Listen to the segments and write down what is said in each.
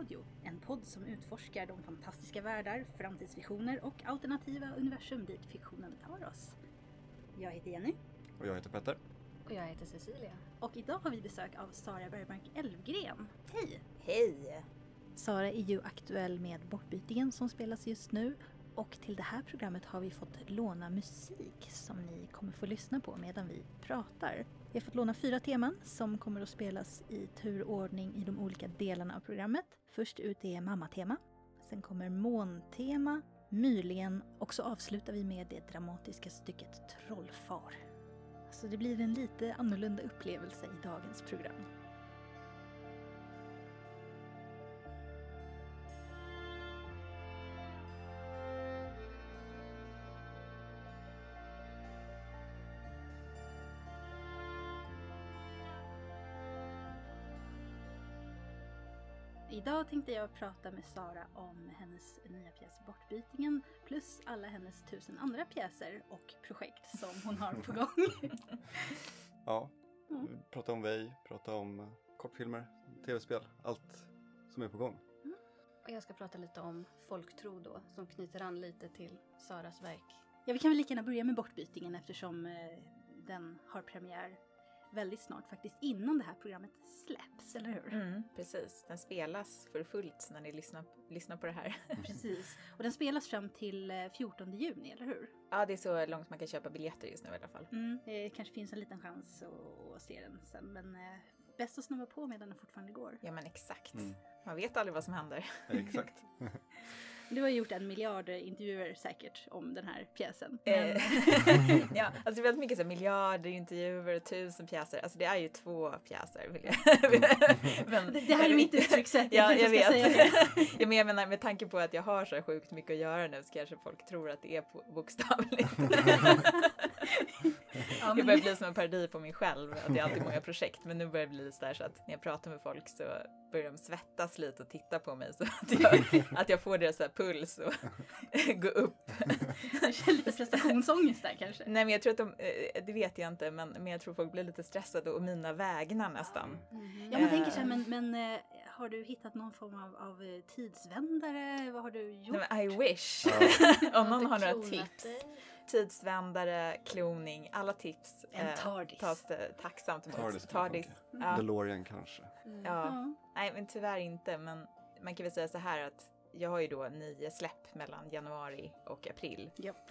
Radio, en podd som utforskar de fantastiska världar, framtidsvisioner och alternativa universum dit fiktionen tar oss. Jag heter Jenny. Och jag heter Petter. Och jag heter Cecilia. Och idag har vi besök av Sara Bergmark Elfgren. Hej! Hej! Sara är ju aktuell med Bortbytingen som spelas just nu och till det här programmet har vi fått låna musik som ni kommer få lyssna på medan vi pratar. Vi har fått låna fyra teman som kommer att spelas i turordning i de olika delarna av programmet. Först ut är mammatema, sen kommer måntema, myrligen och så avslutar vi med det dramatiska stycket Trollfar. Så det blir en lite annorlunda upplevelse i dagens program. Idag tänkte jag prata med Sara om hennes nya pjäs Bortbytingen plus alla hennes tusen andra pjäser och projekt som hon har på gång. Ja, Mm. prata om Vej, prata om eh, kortfilmer, tv-spel, allt som är på gång. Och jag ska prata lite om folktro då, som knyter an lite till Saras verk. Ja, vi kan väl lika gärna börja med Bortbytingen eftersom eh, den har premiär väldigt snart, faktiskt innan det här programmet släpps, eller hur? Mm, precis, den spelas för fullt när ni lyssnar, lyssnar på det här. Precis. Och den spelas fram till eh, 14 juni, eller hur? ja, det är så långt man kan köpa biljetter just nu i alla fall. Mm. Det kanske finns en liten chans att, se den sen, men eh, bäst att snabba på medan den fortfarande går. Ja, men exakt. Mm. Man vet aldrig vad som händer. Exakt. Du har gjort en miljard intervjuer säkert om den här pjäsen. Eh, Men, ja, alltså det är väldigt mycket så miljarder intervjuer och tusen pjäser. Alltså det är ju två pjäser. Vill jag. men, Det- här är mitt uttryckssätt, Ja, jag jag vet. ja, men jag menar med tanke på att jag har så sjukt mycket att göra nu så kanske folk tror att det är bokstavligt. Ja, Jag börjar bli som en parodi på mig själv, att jag har alltid många projekt. Men nu börjar det bli så där så att när jag pratar med folk så börjar de svettas lite och titta på mig så att jag, att jag får deras puls och gå upp. känner lite prestationsångest där kanske. Nej men jag tror att de, eh, det vet jag inte, men, men jag tror folk blir lite stressade och mina vägnar nästan. Ja, man Eh. tänker så här, men, men eh, har du hittat någon form av, av eh, tidsvändare? Vad har du gjort? Nej, men I wish! Om någon har några tips. Tidsvändare, kloning, alla tips En eh, tas det tacksamt emot. Tardis TARDIS. Ja. DeLorean kanske. Mm. Ja. Nej, men tyvärr inte. Men man kan väl säga så här att jag har ju då nio släpp mellan januari och april. Japp.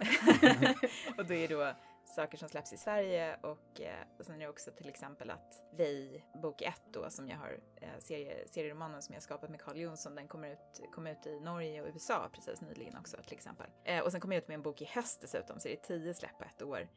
och då är det då saker som släpps i Sverige och, eh, och sen är det också till exempel att Vi, bok 1 då som jag har, eh, serie, serieromanen som jag skapat med Carl Jonsson, den kommer ut, kom ut i Norge och USA precis nyligen också till exempel. Eh, och sen kommer jag ut med en bok i höst dessutom så det är tio släpp på ett år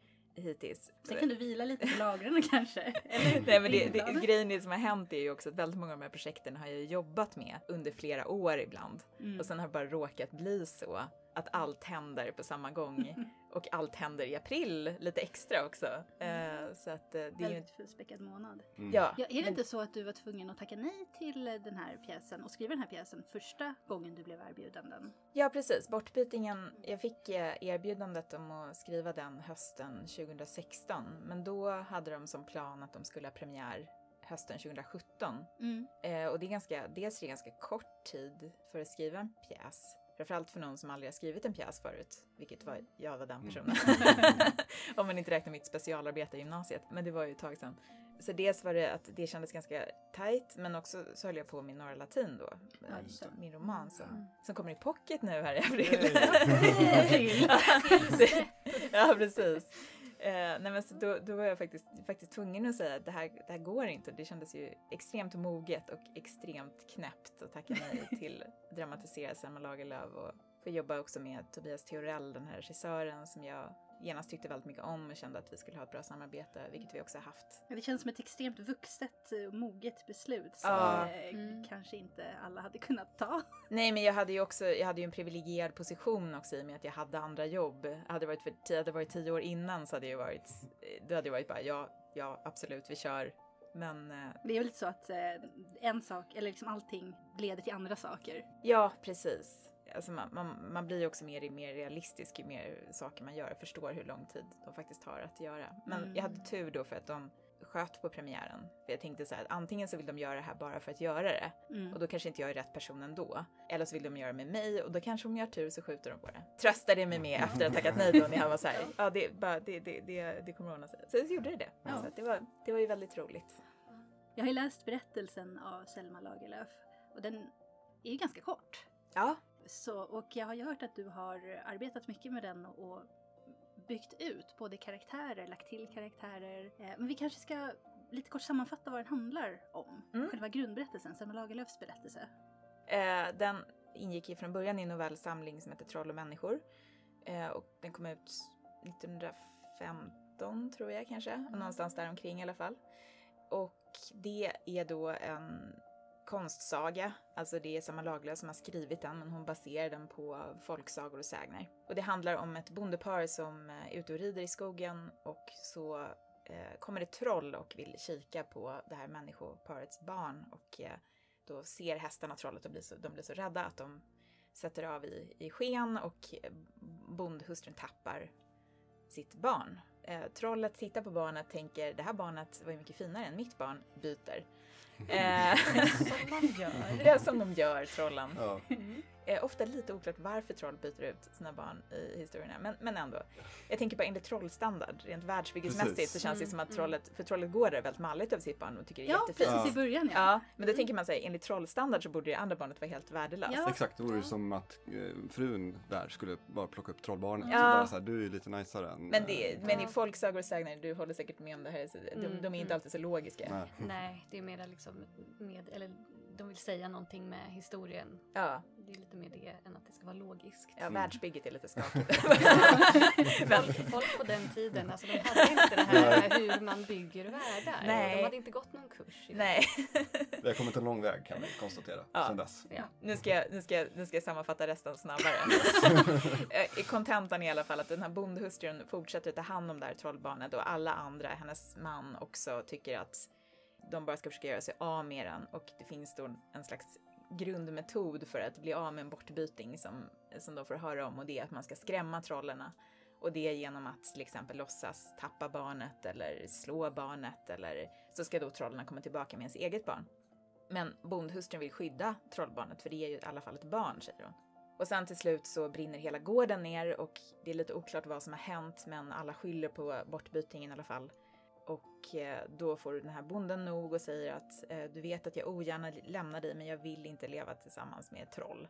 hittills. Sen kan du vila lite på lagren kanske. Eller? Nej men det, det, grejen är som har hänt är ju också att väldigt många av de här projekten har jag jobbat med under flera år ibland. Mm. Och sen har det bara råkat bli så att allt händer på samma gång. Och allt händer i april lite extra också. Eh, så att eh, det är ju... Väldigt fullspäckad månad. Mm. Ja, Ja, är det men- inte så att du var tvungen att tacka nej till den här pjäsen och skriva den här pjäsen första gången du blev erbjuden den? ja precis, Bortbytingen. Jag fick eh, erbjudandet om att skriva den hösten 2016. Men då hade de som plan att de skulle ha premiär hösten 2017. Mm. Eh, och det är ganska, dels är det ganska kort tid för att skriva en pjäs. Framförallt för någon som aldrig har skrivit en pjäs förut, vilket var, jag var den Mm. personen. Om man inte räknar mitt specialarbete i gymnasiet, men det var ju ett tag sedan. Så dels var det att det kändes ganska tajt, men också så höll jag på med Norra Latin då, Ja, det. min roman som, Mm. som kommer i pocket nu här i april. Ja, precis. Eh, nej men så då, då var jag faktiskt, faktiskt tvungen att säga att det här, det här går inte. Det kändes ju extremt moget och extremt knäppt att tacka nej till att dramatisera Selma Lagerlöf och få jobba också med Tobias Theorell, den här regissören som jag genast tyckte väldigt mycket om och kände att vi skulle ha ett bra samarbete, vilket vi också har haft. Det känns som ett extremt vuxet och moget beslut som Ja. eh, Mm. kanske inte alla hade kunnat ta. Nej, men jag hade ju också, jag hade ju en privilegierad position också i och med att jag hade andra jobb. Hade det varit, för, hade det varit tio år innan så hade jag varit, då hade jag varit bara ja, ja absolut, vi kör. Men eh, Det är väl lite så att eh, en sak, eller liksom allting, leder till andra saker. ja, precis. Alltså man, man, man blir ju också mer, mer realistisk ju mer saker man gör, förstår hur lång tid de faktiskt har att göra. Men Mm. jag hade tur då för att de sköt på premiären. För jag tänkte så här, att antingen så vill de göra det här bara för att göra det Mm. och då kanske inte jag är rätt person ändå. Eller så vill de göra det med mig och då kanske om jag har tur så skjuter de på det. Tröstade mig med efter att ha tackat nej då när han var så här, ja det, bara, det, det, det, det kommer ordna sig. Så jag gjorde det det. Ja. Så det, var, det var ju väldigt roligt. Jag har ju läst berättelsen av Selma Lagerlöf och den är ju ganska kort. Ja, Så, och jag har ju hört att du har arbetat mycket med den och byggt ut både karaktärer, lagt till karaktärer. Eh, Men vi kanske ska lite kort sammanfatta vad den handlar om. Mm. Själva grundberättelsen, Selma Lagerlöfs berättelse. Eh, den ingick ju från början i en novellsamling som heter Troll och människor. Eh, och den kom ut 1915 tror jag kanske, någonstans där omkring i alla fall. Och det är då en konstsaga, alltså det är Samma Lagerlöf som har skrivit den men hon baserar den på folksagor och sägner. Och det handlar om ett bondepar som eh, är ute och rider i skogen och så eh, kommer det troll och vill kika på det här människoparets barn och eh, då ser hästarna trollet och blir så, de blir så rädda att de sätter av i, i sken och eh, bondhustrun tappar sitt barn. Eh, trollet tittar på barnet tänker det här barnet var ju mycket finare än mitt barn, byter. Eh, Som man gör. det är som de gör, trollen. Ja. Eh, ofta lite oklart varför troll byter ut sina barn i historierna, men, men ändå. Jag tänker bara enligt trollstandard, rent världsbyggesmässigt så känns det Mm, som att mm. trollet, för trollet går där väldigt malligt över sitt barn och tycker det är Ja, jättefint. precis i början ja. Ja, men då tänker man sig enligt trollstandard så borde det andra barnet vara helt värdelöst. Ja. Exakt, det vore ju Ja. som att eh, frun där skulle bara plocka upp trollbarnet. Ja. Så bara så här, du är lite najsare än... Men, det, eh, men i folksagor och sägner, du håller säkert med om det här, så de, Mm, de är inte mm. alltid så logiska. nej. Nej, det är mer liksom med, eller de vill säga någonting med historien. Ja, Det är lite mer det än att det ska vara logiskt. ja Mm. världsbygget är lite skakigt. Folk, folk på den tiden, alltså de hade inte det här hur man bygger världar. Nej. De hade inte gått någon kurs. Nej. Vi har kommit en lång väg kan vi konstatera Ja. sen dess. Ja. Nu ska, jag, nu, ska jag, nu ska jag sammanfatta resten snabbare. Eh, I kontentan i alla fall att den här bondhustrun fortsätter ta hand om det här trollbarnet och alla andra, hennes man också, tycker att de bara ska försöka göra sig av med den och det finns då en slags grundmetod för att bli av med en bortbyting som, som de får höra om och det är att man ska skrämma trollerna. Och det är genom att till exempel låtsas tappa barnet eller slå barnet eller så ska då trollerna komma tillbaka med ens eget barn. Men bondhustrun vill skydda trollbarnet för det är ju i alla fall ett barn, säger hon. Och sen till slut så brinner hela gården ner och det är lite oklart vad som har hänt men alla skyller på bortbytingen i alla fall. Och eh, då får den här bonden nog och säger att eh, du vet att jag ogärna lämnar dig men jag vill inte leva tillsammans med ett troll.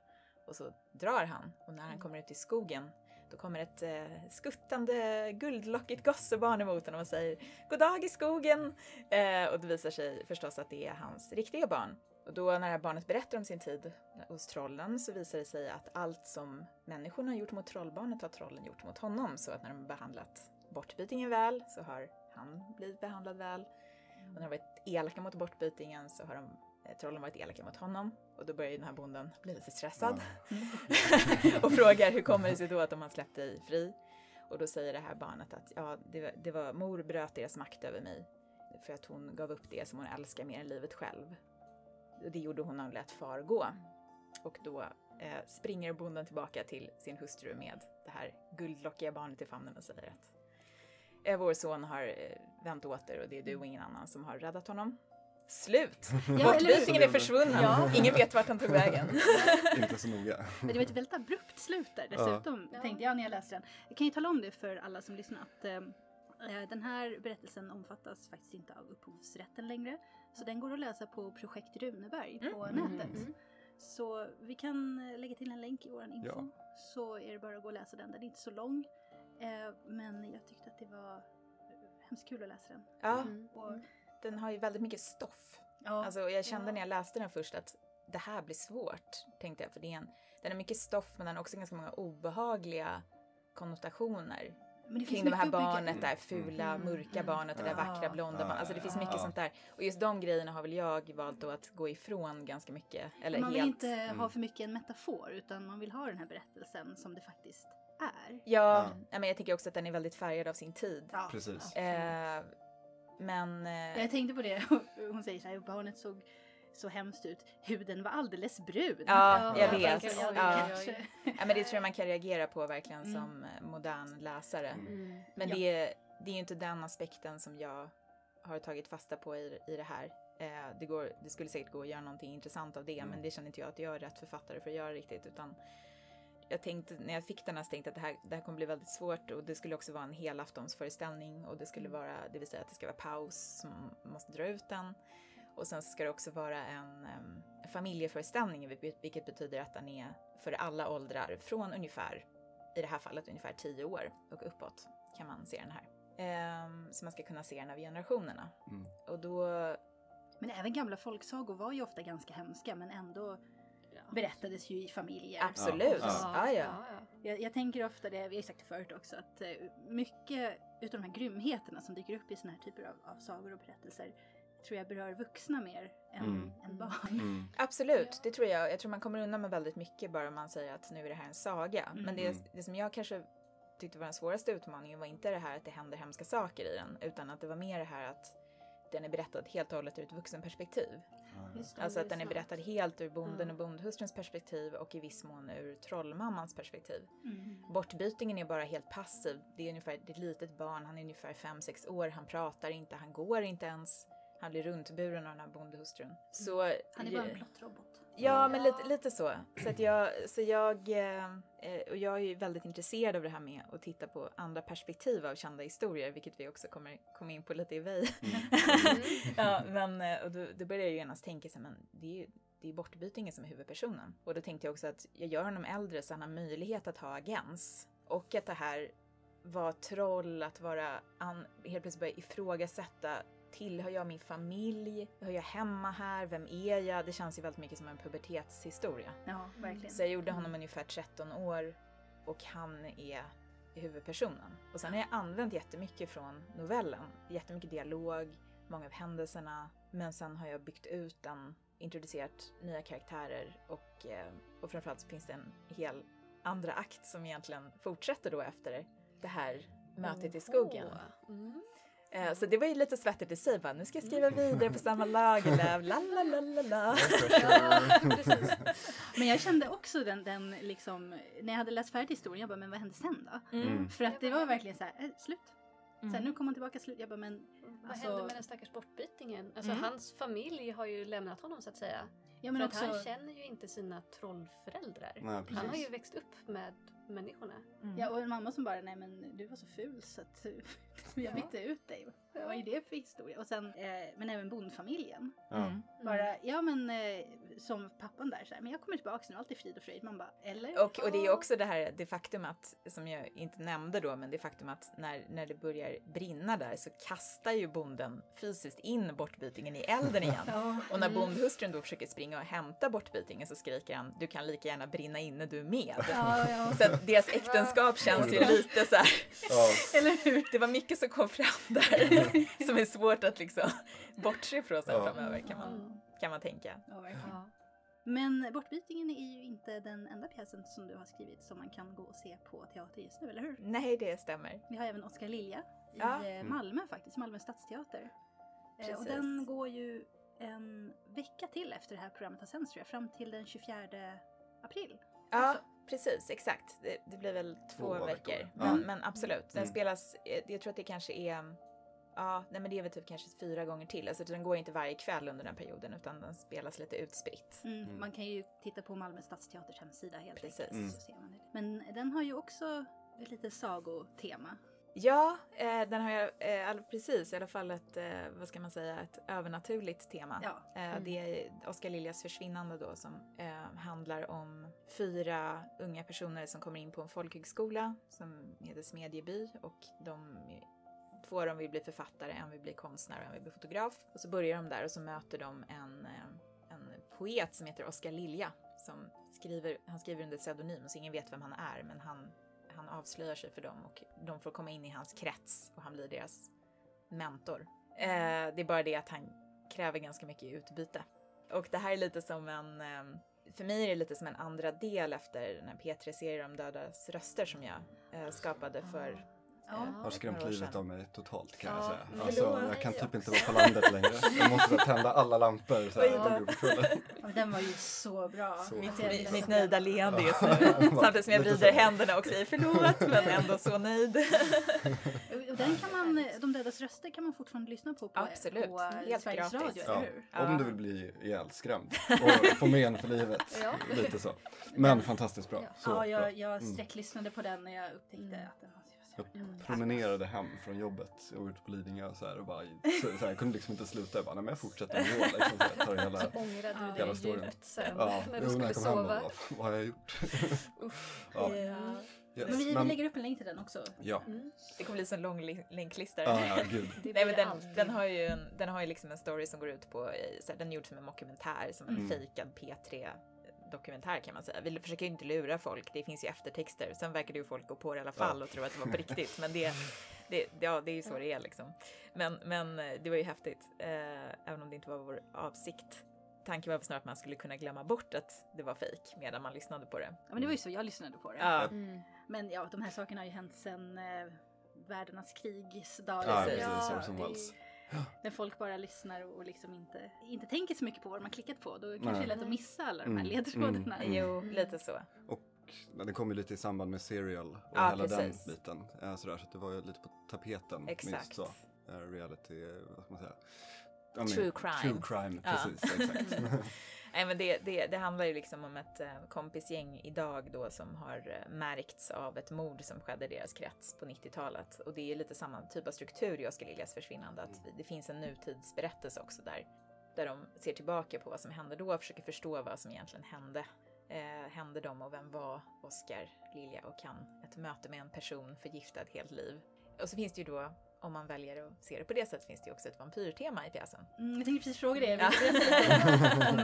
Och så drar han och när han kommer ut i skogen då kommer ett eh, skuttande guldlockigt gossebarn emot honom och säger God dag i skogen! Eh, och det visar sig förstås att det är hans riktiga barn. Och då när det här barnet berättar om sin tid hos trollen så visar det sig att allt som människorna har gjort mot trollbarnet har trollen gjort mot honom. Så att när de har behandlat bortbytingen väl så har han blivit behandlad väl. Och när de har varit elaka mot bortbytingen så har de, eh, trollen varit elaka mot honom. Och då börjar ju den här bonden bli lite stressad och frågar hur kommer det sig då att de har släppt dig fri? Och då säger det här barnet att ja, det var, det var mor bröt deras makt över mig för att hon gav upp det som hon älskar mer än livet själv. Och det gjorde hon när hon lät far gå. Och då eh, springer bonden tillbaka till sin hustru med det här guldlockiga barnet i famnen och säger att vår son har eh, vänt åter och det är du och ingen annan som har räddat honom. Slut! Ja, hur? är försvunnen. Ja. Ingen vet vart han tog vägen. Inte så noga. Men det var ett väldigt abrupt slut där dessutom, Ja. tänkte jag när jag läste den. Jag kan ju tala om det för alla som lyssnar att eh, eh, den här berättelsen omfattas faktiskt inte av upphovsrätten längre. Så den går att läsa på projekt Runeberg på Mm. nätet. Mm. Så vi kan eh, lägga till en länk i vår info. Ja. Så är det bara att gå och läsa den. Den är inte så lång. Eh, men jag tyckte att det var hemskt kul att läsa den. Ja, Mm. Och, den har ju väldigt mycket stoff. ja, Alltså jag kände Ja. när jag läste den först att det här blir svårt, tänkte jag. För det är en, den har mycket stoff men den har också ganska många obehagliga konnotationer. men det finns Kring det här barnet, det här fula, Mm, mörka mm. barnet, det där vackra blonda barnet. Alltså det finns mycket sånt där. Och just de grejerna har väl jag valt då att gå ifrån ganska mycket. Eller man vill helt. inte ha Mm. för mycket en metafor utan man vill ha den här berättelsen som det faktiskt är. Ja, Ja. men jag tycker också att den är väldigt färgad av sin tid. Ja. Precis. Eh, men... Eh, Jag tänkte på det, hon säger så här, barnet såg så hemskt ut, huden var alldeles brun. Ja, jag vet. Ja. ja, men det tror jag man kan reagera på verkligen Mm. som eh, modern läsare. Mm. Men Ja. det, är, det är ju inte den aspekten som jag har tagit fasta på i, i det här. Eh, det, går, det skulle säkert gå att göra någonting intressant av det, Mm. men det känner inte jag att jag är rätt författare för att göra riktigt, utan jag tänkte, när jag fick den här så tänkte jag att det här, det här kommer bli väldigt svårt och det skulle också vara en helaftonsföreställning och det skulle vara, det vill säga att det ska vara paus som måste dra ut den. Och sen så ska det också vara en um, familjeföreställning, vil- vilket betyder att den är för alla åldrar från ungefär, i det här fallet ungefär 10 år och uppåt kan man se den här. Ehm, så man ska kunna se den över generationerna. Mm. Och då, Men även gamla folksagor var ju ofta ganska hemska men ändå berättades ju i familjer. absolut, Ja. ja, ja. Jag, jag tänker ofta det, vi har sagt det förut också, att eh, mycket utav de här grymheterna som dyker upp i såna här typer av, av sagor och berättelser tror jag berör vuxna mer än, Mm. än barn. Mm. Absolut, det tror jag. Jag tror man kommer undan med väldigt mycket bara om man säger att nu är det här en saga. Men det, Mm. det som jag kanske tyckte var den svåraste utmaningen var inte det här att det händer hemska saker i den, utan att det var mer det här att den är berättad helt och hållet ur ett vuxenperspektiv. Just det, Alltså att den är berättad helt ur bonden och bondhustruns perspektiv och i viss mån ur trollmammans perspektiv. Mm. Bortbytingen är bara helt passiv. Det är ungefär det är ett litet barn, han är ungefär 5-6 år, han pratar inte, han går inte ens. Han blir runtburen av den här bondehustrun. Så, Han är bara en plottrobot. Ja, men lite, lite så. Så, att jag, så jag, eh, eh, och jag är ju väldigt intresserad av det här med att titta på andra perspektiv av kända historier, vilket vi också kommer komma in på lite i Vej. ja, men eh, och då, då började jag ju genast tänka så här, men det är ju det är bortbytingen som är huvudpersonen. Och då tänkte jag också att jag gör honom äldre så han har möjlighet att ha agens. Och att det här vara troll, att vara an, helt plötsligt börja ifrågasätta Tillhör jag min familj? Hör jag hemma här? Vem är jag? Det känns ju väldigt mycket som en pubertetshistoria. Ja, verkligen. Så jag gjorde honom ungefär 13 år och han är huvudpersonen. Och sen har jag använt jättemycket från novellen. Jättemycket dialog, många av händelserna. Men sen har jag byggt ut den, introducerat nya karaktärer och, eh, och framförallt så finns det en hel andra akt som egentligen fortsätter då efter det här mötet i skogen. Mm. Eh, Så det var ju lite svettigt i sig bara, nu ska jag skriva vidare på samma lagerlöv, la la la la la. Men jag kände också den, den liksom, när jag hade läst färdigt historien, jag bara, men vad hände sen då? Mm. För att det var verkligen så här, eh, slut. Sen Mm. nu kom han tillbaka, slut. Jag bara, men, Vad Alltså- hände med den stackars bortbytingen? Alltså Mm. hans familj har ju lämnat honom så att säga. ja För men att också, han känner ju inte sina trollföräldrar. Nej, Han har ju växt upp med människorna. Mm. ja och en mamma som bara, nej men du var så ful så att jag Ja. bytte ut dig. Vad är det för historia? Och sen, eh, men även bondfamiljen. Ja. Mm. Bara, ja men eh, som pappan där så här, men jag kommer tillbaka nu, allt är frid och fröjd. Man bara, eller? Och, och det är också det här det faktum att, som jag inte nämnde då, men det faktum att när, när det börjar brinna där så kastar ju bonden fysiskt in bortbytingen i elden igen. Och när Mm. bondhustrun då försöker springa och hämta bortbytingen så skriker han du kan lika gärna brinna inne du med. Ja, ja. Så att deras äktenskap känns ju lite så här. Ja. Eller hur? Det var mycket som kom fram där som är svårt att liksom bortse ifrån sen Ja. framöver kan man, Mm. kan man tänka. Men Bortbytingen är ju inte den enda pjäsen som du har skrivit som man kan gå och se på teater just nu, eller hur? Nej, det stämmer. Vi har även Oskar Lilja Ja. eh, Malmö faktiskt, Malmö stadsteater. Eh, och Precis. den går ju en vecka till efter det här programmet har sänds tror jag, fram till den 24 april. Ja, Alltså. precis, exakt. Det, det blir väl två, Två veckor. veckor. Men, Ja. men absolut, den Mm. spelas, eh, jag tror att det kanske är, ja, nej men det är väl typ kanske fyra gånger till. Alltså den går inte varje kväll under den perioden utan den spelas lite utspritt. Mm, Mm. Man kan ju titta på Malmö stadsteaters hemsida helt Precis. enkelt. Mm. Så ser man det. Men den har ju också ett lite sagotema. Ja, eh, den har jag, eh, precis, i alla fall ett, eh, vad ska man säga, ett övernaturligt tema. Ja. Eh, Mm. Det är Oskar Liljas försvinnande då som eh, handlar om fyra unga personer som kommer in på en folkhögskola som heter Smedjeby och de, två av dem vill bli författare, en vill bli konstnär och en vill bli fotograf. Och så börjar de där och så möter de en, eh, en poet som heter Oskar Lilja som skriver, han skriver under pseudonym så ingen vet vem han är men han, han avslöjar sig för dem och de får komma in i hans krets och han blir deras mentor. Eh, det är bara det att han kräver ganska mycket utbyte. Och det här är lite som en, eh, för mig är det lite som en andra del efter den här P3-serien om dödas röster som jag eh, skapade för ah. Ja. har skrämt livet av mig totalt kan Ja, jag säga. Alltså, jag kan typ inte vara på landet längre. Jag måste tända alla lampor så här. Ja, Den var ju så bra. Så Mitt, mitt, nöjda leende just nu. Samtidigt som jag vrider händerna och säger förlåt men ändå så nöjd. Och den kan man, De dödas röster kan man fortfarande lyssna på på, Absolut. på Helt Sveriges gratis. Radio, Ja, hur? Ja. om du vill bli ihjälskrämd och få men för livet. Ja. Lite så. Men fantastiskt bra. Ja. Så ja, jag, jag Mm. sträcklyssnade på den när jag upptäckte Mm. att den var Jag Mm. promenerade hem från jobbet. Jag var ute på Lidingö och så här och bara, så, så här, jag kunde liksom inte sluta. Jag bara, nej men jag fortsätter ändå. Liksom, så här, tar hela, Så ångrade du hela dig djupt sen ja, när du när jag skulle kom hem och sova. bara, vad har jag gjort? Usch. ja, Ja. yes. Men vi, vi men, lägger upp en länk till den också. ja. Mm. Det kommer bli så en lång li- länklista. Ja, ja, gud. Nej, men den, den har ju, en, den har ju liksom en story som går ut på, eh, så här, den är gjord som en mockumentär, som en Mm. fejkad P3 dokumentär kan man säga. Vi försöker ju inte lura folk, det finns ju eftertexter. Sen verkar ju folk gå på det i alla fall och tro att det var på riktigt. Men det, det, ja, det är ju så det är liksom. Men, men eh, det var ju häftigt, eh, även om det inte var vår avsikt. Tanken var snarare att man skulle kunna glömma bort att det var fejk medan man lyssnade på det. Ja, men det var ju så jag lyssnade på det. Ja, Mm. Men ja, de här sakerna har ju hänt sedan eh, världarnas krigs dagar. Ja, precis. Ja, Orson det- Welles. När folk bara lyssnar och liksom inte, inte tänker så mycket på vad de har klickat på. Då kanske det är lätt att Nej. missa alla de här Mm, ledtrådarna. mm, jo, Mm. lite så. Och det kom ju lite i samband med Serial och Ja, hela precis. den biten. Eh, sådär, så att det var ju lite på tapeten. Exakt. Så. Eh, reality, vad ska man säga? Ja, men, True crime. True crime, Ja. precis. Exakt. Nej men det, det, det handlar ju liksom om ett eh, kompisgäng idag då som har eh, märkts av ett mord som skedde i deras krets på 90-talet. Och det är lite samma typ av struktur i Oskar Liljas försvinnande, att det finns en nutidsberättelse också där. Där de ser tillbaka på vad som hände då och försöker förstå vad som egentligen hände. Eh, hände dem och vem var Oskar Lilja och kan ett möte med en person förgifta ett helt liv. Och så finns det ju då, om man väljer att se det på det sättet, finns det ju också ett vampyrtema i pjäsen. Mm, jag tänkte precis fråga det. Ja.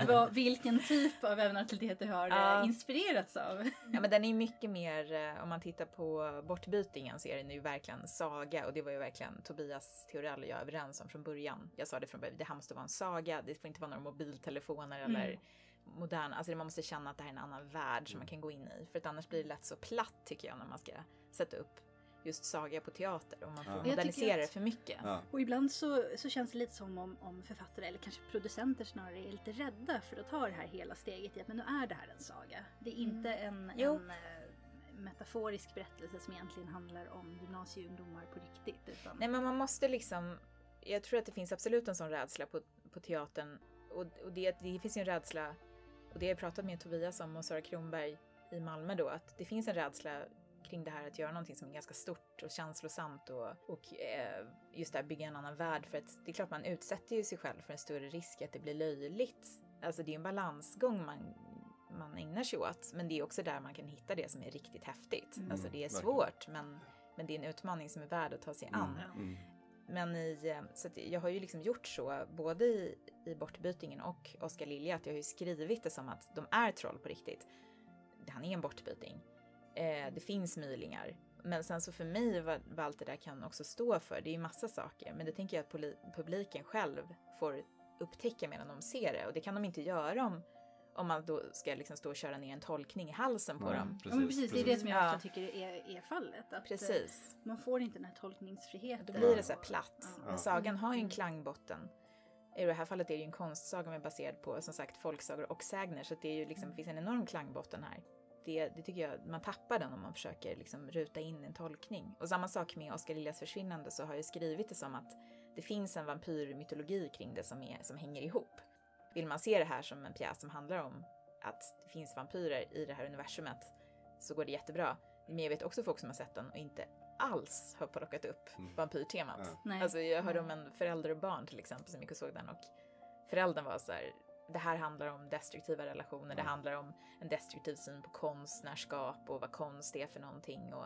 Vad, vilken typ av övernaturalitet du har Ja. eh, inspirerats av? Ja men den är mycket mer, eh, om man tittar på Bortbytingen så är den ju verkligen saga och det var ju verkligen Tobias Theorell och jag överens om från början. Jag sa det från början, det här måste vara en saga, det får inte vara några mobiltelefoner Mm. eller moderna, alltså man måste känna att det här är en annan värld som man kan gå in i. För att annars blir det lätt så platt tycker jag när man ska sätta upp just saga på teater och man får Ja. Modernisera det för mycket. ja. Och ibland så, så känns det lite som om, om författare, eller kanske producenter snarare, är lite rädda för att ta det här hela steget i att men nu är det här en saga. Det är inte en, Jo. en eh, metaforisk berättelse som egentligen handlar om gymnasieungdomar på riktigt. Utan, Nej men man måste liksom, jag tror att det finns absolut en sån rädsla på, på teatern och, och det, det finns ju en rädsla och det har jag pratat med Tobias om och Sara Kronberg i Malmö då att det finns en rädsla kring det här att göra någonting som är ganska stort och känslosamt och, och eh, just det här bygga en annan värld för att det är klart man utsätter ju sig själv för en större risk att det blir löjligt. Alltså det är en balansgång man, man ägnar sig åt men det är också där man kan hitta det som är riktigt häftigt. Mm, alltså det är verkligen. svårt men, men det är en utmaning som är värd att ta sig an. Ja. Mm. Men i, eh, så jag har ju liksom gjort så både i, i Bortbytingen och Oskar Lilja att jag har ju skrivit det som att de är troll på riktigt. Han är en bortbyting. Eh, det finns mylingar. Men sen så för mig vad, vad allt det där kan också stå för, det är ju massa saker. Men det tänker jag att publiken själv får upptäcka medan de ser det. Och det kan de inte göra om, om man då ska liksom stå och köra ner en tolkning i halsen på Nej, dem. Ja, men precis, det är det som jag Ja. ofta tycker är, är fallet. Att, eh, Precis. Man får inte den här tolkningsfriheten. Då blir det så här platt. Ja. Men Ja. sagan har ju en Mm. klangbotten. I det här fallet är det ju en konstsaga med baserad på som sagt folksagor och sägner så att det är ju liksom, Mm. finns en enorm klangbotten här. Det, det tycker jag, man tappar den om man försöker liksom ruta in en tolkning. Och samma sak med Oskar Liljas försvinnande så har jag skrivit det som att det finns en vampyrmytologi kring det som, är, som hänger ihop. Vill man se det här som en pjäs som handlar om att det finns vampyrer i det här universumet så går det jättebra. Men jag vet också folk som har sett den och inte alls har plockat upp Mm. vampyrtemat. Ja. Alltså jag hörde om en förälder och barn till exempel som gick och såg den och föräldern var så här, det här handlar om destruktiva relationer, det Ja. handlar om en destruktiv syn på konstnärskap och vad konst är för någonting och,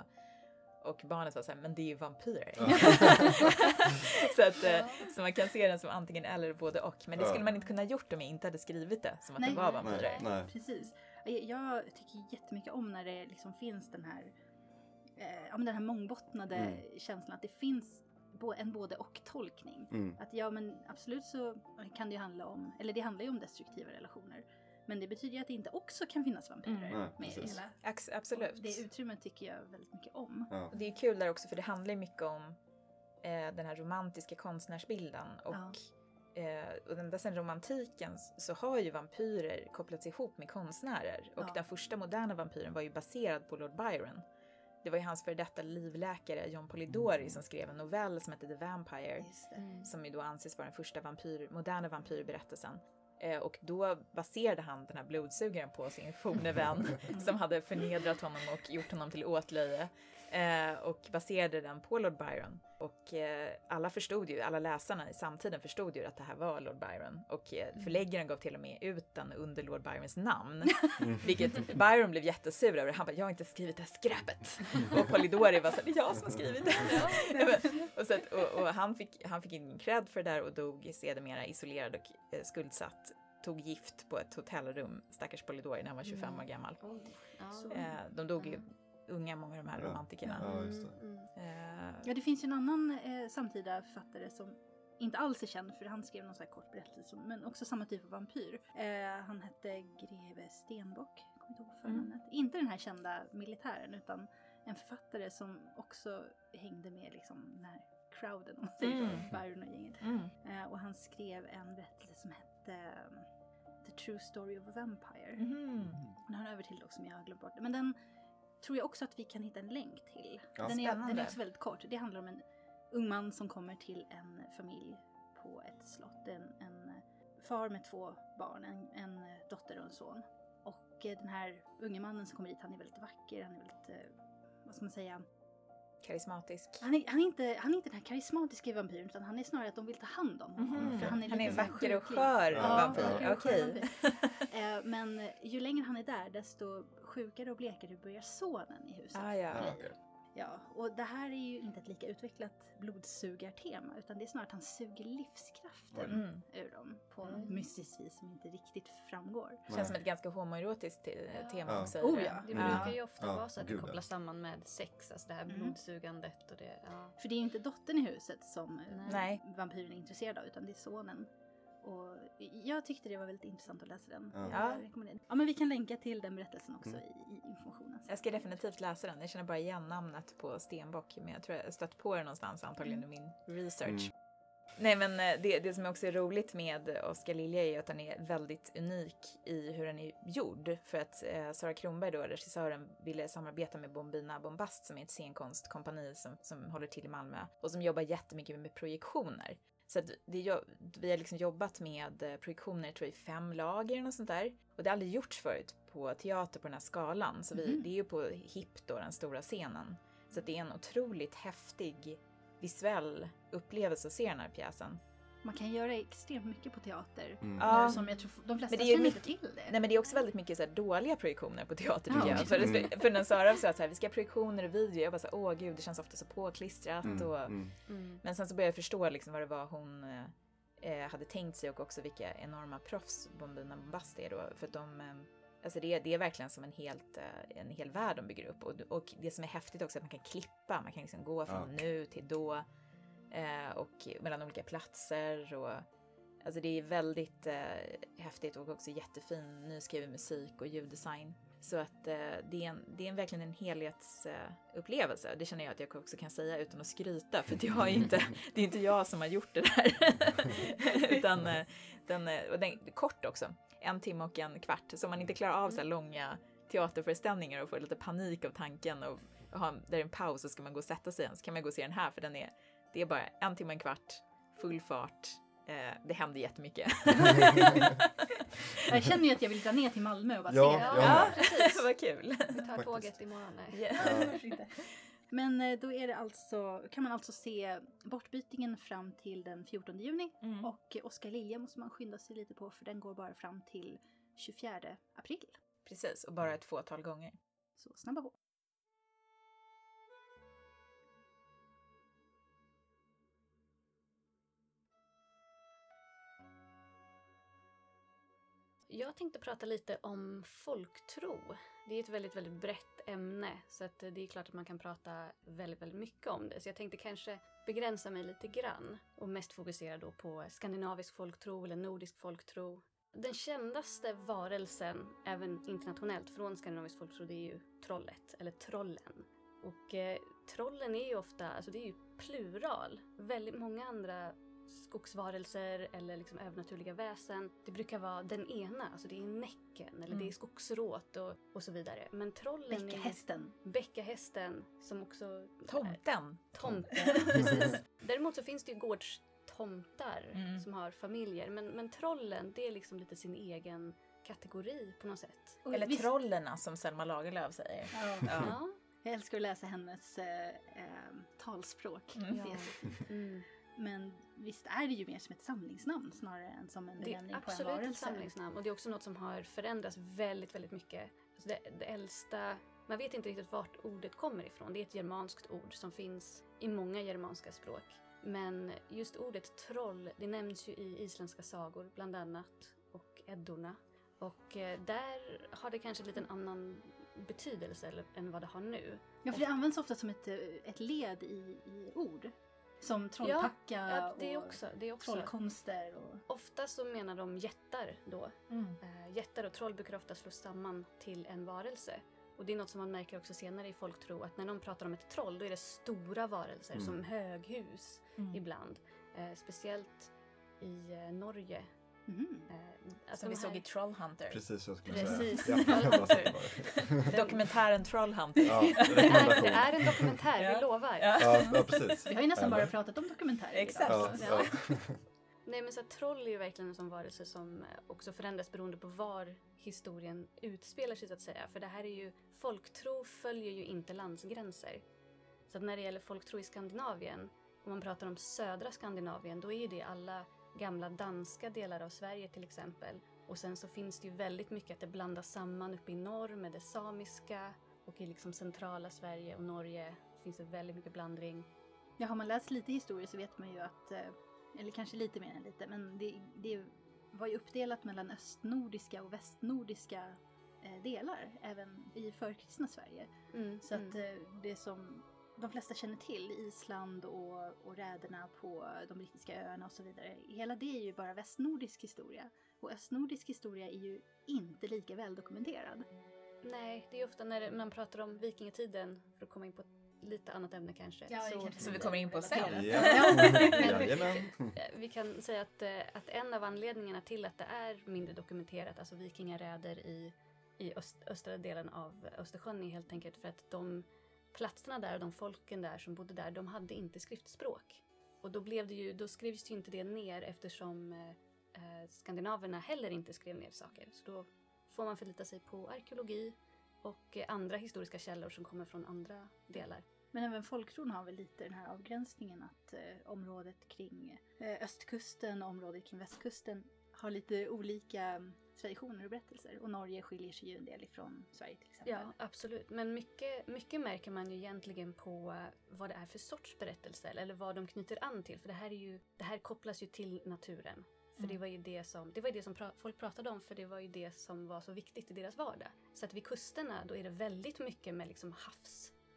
och barnet var så här, men det är ju vampyrer. så, att, eh, så man kan se den som antingen eller både och. Men det Ja. skulle man inte kunna gjort om jag inte hade skrivit det som att Nej. det var Nej. vampyrer. Nej. Precis. Jag, tycker jättemycket om när det liksom finns den här, eh, ja, men den här mångbottnade Mm. känslan att det finns en både och tolkning. Mm. Att ja men absolut så kan det ju handla om, eller det handlar ju om destruktiva relationer. Men det betyder ju att det inte också kan finnas vampyrer Mm. Med i hela. Absolut. Det utrymmet tycker jag väldigt mycket om. Ja. Och det är kul där också för det handlar ju mycket om eh, den här romantiska konstnärsbilden. Och, eh, och ända sedan romantiken så har ju vampyrer kopplats ihop med konstnärer. Och Ja. den första moderna vampyren var ju baserad på Lord Byron. Det var ju hans före detta livläkare John Polidori som skrev en novell som hette The Vampire. Det. Som ju då anses vara den första vampyr, moderna vampyrberättelsen. Eh, och då baserade han den här blodsugaren på sin forne vän som hade förnedrat honom och gjort honom till åtlöje. Eh, och baserade den på Lord Byron. Och eh, alla förstod ju, alla läsarna i samtiden förstod ju att det här var Lord Byron. Och eh, förläggaren gav till och med ut den under Lord Byrons namn. Vilket Byron blev jättesur över. Han bara, jag har inte skrivit det här skräpet. Och Polidori var så här, det är jag som har skrivit det. och så att, och, och han, fick, han fick ingen cred för det där och dog sedermera isolerad och eh, skuldsatt. Tog gift på ett hotellrum, stackars Polidori, när han var 25 år gammal. Eh, de dog ju unga, många av de här Ja. romantikerna. Ja, just det. Mm, mm. Eh, Ja, det finns ju en annan eh, samtida författare som inte alls är känd för han skrev någon sån här kort berättelse, men också samma typ av vampyr. Eh, han hette greve Stenbock, kommer inte ihåg förnamnet. Inte den här kända militären utan en författare som också hängde med liksom den här crowden, om man säger Mm. så, Byron och gänget. mm. Eh, och han skrev en berättelse som hette um, The True Story of a Vampire. Mhm. Den har en övertitel också men jag har glömt bort det. Men den tror jag också att vi kan hitta en länk till. Ja. den, är, den är också väldigt kort. Det handlar om en ung man som kommer till en familj på ett slott. En, en far med två barn, en, en dotter och en son. Och eh, den här unge mannen som kommer dit, han är väldigt vacker, han är väldigt, eh, vad ska man säga, Karismatisk. han är, han, är inte, han är inte den här karismatiska vampyren utan han är snarare att de vill ta hand om honom. Mhm. För han är, Han är så här vacker och skör Ja, vampyr. skör Okej. vampyr. Eh, Men eh, ju längre han är där desto sjukare och blekare börjar sonen i huset. Ah, ja. Okej. Ja, och det här är ju inte ett lika utvecklat blodsugartema utan det är snarare att han suger livskraften Mm. ur dem på något Mm. mystiskt vis som inte riktigt framgår. Känns som ett ganska homoerotiskt Ja. tema Ja. också. Oh, ja. Det Ja. brukar ju ofta Ja, vara så att det kopplas samman med sex, alltså det här Mm. blodsugandet och det. Ja. För det är ju inte dottern i huset som eh, Nej. vampyren är intresserad av utan det är sonen. Och jag tyckte det var väldigt intressant att läsa den. Ja. Jag Ja. rekommenderar den. ja men vi kan länka till den berättelsen också Mm. i, i informationen. Jag ska definitivt läsa den. Jag känner bara igen namnet på Stenbock. Men jag tror jag har stött på det någonstans antagligen i min research. Mm. Nej men eh, det, det som också är roligt med Oskar Lilja är att den är väldigt unik i hur den är gjord. För att eh, Sara Kronberg då, regissören, ville samarbeta med Bombina Bombast som är ett scenkonstkompani som, som håller till i Malmö och som jobbar jättemycket med projektioner. Så det, vi har liksom jobbat med eh, projektioner, tror jag, i fem lager och sånt där. Och det har aldrig gjorts förut på teater på den här skalan. Så vi, Mhm. det är ju på HIP då, den stora scenen. Så det är en otroligt häftig visuell upplevelse att se den här pjäsen. Man kan göra extremt mycket på teater. Mm. Ja. Nu som jag tror de flesta Men det är ju känner inte mycket- till det. Nej men det är också väldigt mycket så här dåliga projektioner på teater tycker Ja, jag. För, Mm. för när Sara sa att så här, vi ska ha projektioner och video, jag bara så här, åh gud det känns ofta så påklistrat. Mm. Och, Mm. Mm. Men sen så började jag förstå liksom vad det var hon eh, hade tänkt sig och också vilka enorma proffs Bombina Bombast är då. För att de, eh, alltså det, är- det är verkligen som en, helt, eh, en hel värld de bygger upp. Och, och det som är häftigt också är att man kan klippa, man kan liksom gå från nu till då. Eh, och mellan olika platser. Och, alltså det är väldigt eh, häftigt och också jättefin nyskriven musik och ljuddesign. Så att eh, det, är en, det är en, verkligen en helhetsupplevelse. Eh, det känner jag att jag också kan säga utan att skryta för jag är inte, det är inte jag som har gjort det där. utan eh, den, eh, och den kort också, en timme och en kvart. Så om man inte klarar av så här långa teaterföreställningar och får lite panik av tanken och ha, där är en paus så ska man gå och sätta sig igen så kan man gå och se den här för den är, det är bara en timme och en kvart, full fart. Eh, det händer jättemycket. Jag känner ju att jag vill dra ner till Malmö och bara Ja, se ja, med. precis. vad kul. Vi tar Faktiskt. tåget imorgon. Nej. Ja. Men eh, då är det alltså, kan man alltså se bortbytingen fram till den 14 juni Mm. och Oskar Lilja måste man skynda sig lite på för den går bara fram till 24 april. Precis, och bara ett fåtal gånger. Så snabba på. Jag tänkte prata lite om folktro. Det är ett väldigt, väldigt brett ämne så att det är klart att man kan prata väldigt, väldigt mycket om det. Så jag tänkte kanske begränsa mig lite grann och mest fokusera då på skandinavisk folktro eller nordisk folktro. Den kändaste varelsen, även internationellt, från skandinavisk folktro, det är ju trollet, eller trollen. Och eh, trollen är ju ofta, alltså det är ju plural. Väldigt många andra skogsvarelser eller liksom övernaturliga väsen, det brukar vara den ena, alltså det är näcken eller det är Mm. skogsråt och, och så vidare. Men trollen är Bäckahästen. bäckahästen som också... Tomten. Tomten, precis. Däremot så finns det ju gårdstomtar Mm. som har familjer. Men, men trollen, det är liksom lite sin egen kategori på något sätt. Och Eller visst- trollerna som Selma Lagerlöf säger. Ja. Ja. Ja. Jag älskar att läsa hennes eh, eh, talspråk. Mm. Är Ja. Mm. Men visst är det ju mer som ett samlingsnamn snarare än som en Det är benämning på en absolut ett varelse. samlingsnamn och det är också något som har förändrats väldigt, väldigt mycket. Alltså det, det äldsta, man vet inte riktigt vart ordet kommer ifrån. Det är ett germanskt ord som finns i många germanska språk. Men just ordet troll, det nämns ju i isländska sagor bland annat och eddorna. Och eh, där har det kanske lite en annan betydelse än vad det har nu. Ja, för det används ofta som ett, ett led i, i ord. Som trollpacka Ja, det är och också. Det också. trollkonster. Och... Ofta så menar de jättar då. Mm. Eh, jättar och troll brukar ofta slås samman till en varelse. Och det är något som man märker också senare i folktro att när någon pratar om ett troll då är det stora varelser Mm. som höghus Mm. ibland. Eh, speciellt i eh, Norge. Eh, att Som de vi såg här- i Trollhunter. Precis jag skulle Precis. säga. Ja. Dokumentären Trollhunter. Ja, Det är, det är en dokumentär, Ja. vi lovar. Ja. Ja, ja, precis. Vi har ju nästan Eller? bara pratat om dokumentärer Exakt. idag. Ja, Ja. ja. Nej men så att troll är ju verkligen en sån varelse som eh, också förändras beroende på var historien utspelar sig så att säga. För det här är ju, folktro följer ju inte landsgränser. Så att när det gäller folktro i Skandinavien, om man pratar om södra Skandinavien, då är ju det alla gamla danska delar av Sverige till exempel. Och sen så finns det ju väldigt mycket att det blandas samman uppe i norr med det samiska och i liksom centrala Sverige och Norge finns det väldigt mycket blandring. Ja, har man läst lite historia så vet man ju att, eh, eller kanske lite mer än lite, men det, det var ju uppdelat mellan östnordiska och västnordiska eh, delar, även i förkristna Sverige. Mm, Så att mm. eh, det som de flesta känner till, Island och, och räderna på de brittiska öarna och så vidare, hela det är ju bara västnordisk historia. Och östnordisk historia är ju inte lika väldokumenterad. Nej, det är ofta när man pratar om vikingatiden, för att komma in på ett lite annat ämne kanske. Ja, så, kanske Så vi kommer in på sen. eh, vi kan säga att, eh, att en av anledningarna till att det är mindre dokumenterat, alltså vikingaräder i, i öst, östra delen av Östersjön är helt enkelt för att de platserna där och de folken där som bodde där, de hade inte skriftspråk. Och då, blev det ju, då skrevs ju inte det ner eftersom eh, eh, skandinaverna heller inte skrev ner saker. Så då får man förlita sig på arkeologi och eh, andra historiska källor som kommer från andra delar. Men även folktron har väl lite den här avgränsningen att eh, området kring eh, östkusten och området kring västkusten har lite olika mm, traditioner och berättelser. Och Norge skiljer sig ju en del ifrån Sverige till exempel. Ja, absolut. Men mycket, mycket märker man ju egentligen på eh, vad det är för sorts berättelser eller vad de knyter an till. För det här, är ju, det här kopplas ju till naturen. För Mm. det var ju det som, det var det som pra, folk pratade om för det var ju det som var så viktigt i deras vardag. Så att vid kusterna då är det väldigt mycket med liksom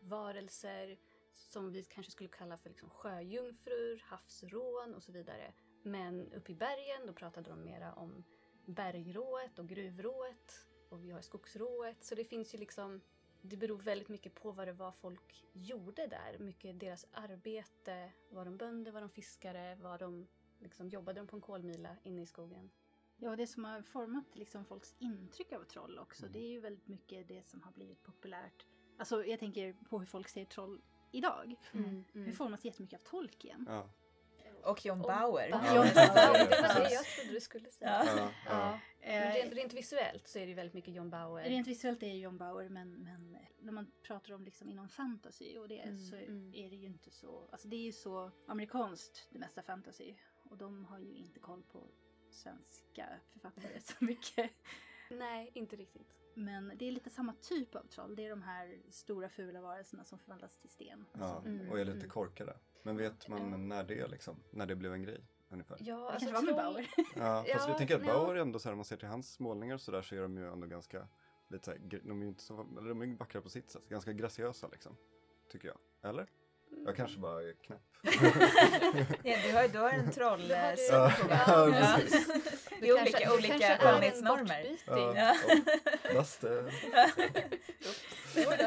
havsvarelser som vi kanske skulle kalla för liksom sjöjungfrur, havsrån och så vidare. Men uppe i bergen då pratade de mera om bergrået och gruvrået och vi har skogsrået. Så det finns ju liksom det beror väldigt mycket på vad det var folk gjorde där. Mycket deras arbete. Var de bönder, var de fiskare, var de liksom, jobbade de på en kolmila inne i skogen? Ja, det som har format liksom folks intryck av troll också, Mm. det är ju väldigt mycket det som har blivit populärt. Alltså jag tänker på hur folk ser troll idag. Mm. Det formas jättemycket av Tolkien. Ja. Och John Och Bauer. Bauer. John Ja, Bauer, det var det precis. jag trodde du skulle säga. Ja. Ja, ja. Men Eh, rent, rent visuellt så är det ju väldigt mycket John Bauer. Rent visuellt är ju John Bauer men, men när man pratar om liksom inom fantasy och det Mm, så mm. är det ju inte så, alltså det är ju så amerikanskt det mesta fantasy och de har ju inte koll på svenska författare så mycket. Nej, inte riktigt. Men det är lite samma typ av troll, det är de här stora fula varelserna som förvandlas till sten. Ja, Mm, och är lite mm. korkade. Men vet man Ja. när det liksom, när det blev en grej ungefär? Ja, Det alltså, kanske var med Bauer. Ja, fast Ja, jag tänker att. Bauer ändå så här, om man ser till hans målningar och så där så är de ju ändå ganska, lite så här, de är ju inte så, eller de är ju vackra på sitt sätt, ganska graciösa liksom. Tycker jag. Eller? Jag kanske bara är knäpp. Ja, du, har, du har en Då trollsyn har du- på Ja, världen. precis. Det är kanske- olika, du olika kanske en skönhetsnormer. Ja, och Lasse.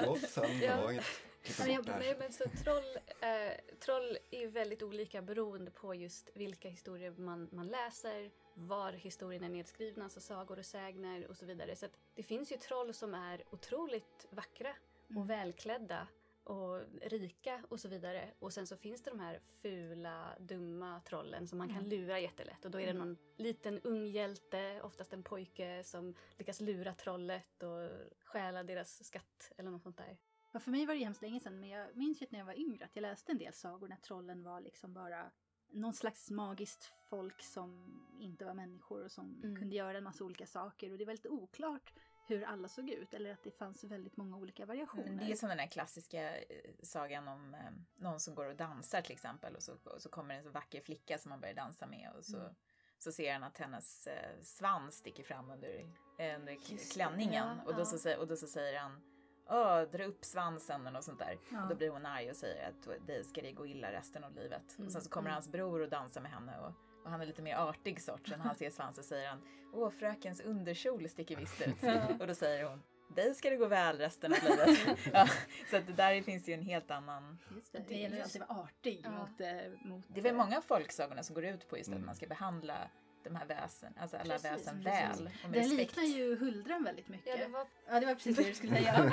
Hoppsan, det Ja. var inget. Klippa Nej, det men så troll, eh, troll är ju väldigt olika beroende på just vilka historier man, man läser, var historierna är nedskrivna, alltså sagor och sägner och så vidare. Så att det finns ju troll som är otroligt vackra Mm. och välklädda och rika och så vidare. Och sen så finns det de här fula, dumma trollen som man kan Mm. lura jättelätt. Och då är det Mm. någon liten ung hjälte, oftast en pojke, som lyckas lura trollet och stjäla deras skatt eller något sånt där. Ja, för mig var det hemskt länge sedan, men jag minns ju att när jag var yngre att jag läste en del sagor när trollen var liksom bara någon slags magiskt folk som inte var människor och som Mm. kunde göra en massa olika saker. Och det var lite oklart hur alla såg ut, eller att det fanns väldigt många olika variationer. Men det är som den här klassiska eh, sagan om eh, någon som går och dansar till exempel och så, och så kommer en så vacker flicka som man börjar dansa med och så, Mm. så ser han att hennes eh, svans sticker fram under, eh, under k- Just det, klänningen ja, och, då ja. så, och då så säger han Åh, dra upp svansen eller något sånt där. Ja. Och då blir hon arg och säger att dig ska det gå illa resten av livet. Mm, Och sen så kommer mm. hans bror och dansar med henne och, och han är lite mer artig sort. Så när han ser svansen säger han Åh, frökens underkjol sticker visst ut. och då säger hon dig ska det gå väl resten av livet. ja, så att det där finns ju en helt annan... Just det, gäller är alltid att vara artig Ja. mot, eh, mot... Det är väl eh, många av folksagorna som går ut på just att Mm. man ska behandla de här väsen, alltså alla Precis, väsen precis. väl Den respekt. liknar ju huldran väldigt mycket. Ja, det var Ja, det var precis det du skulle säga.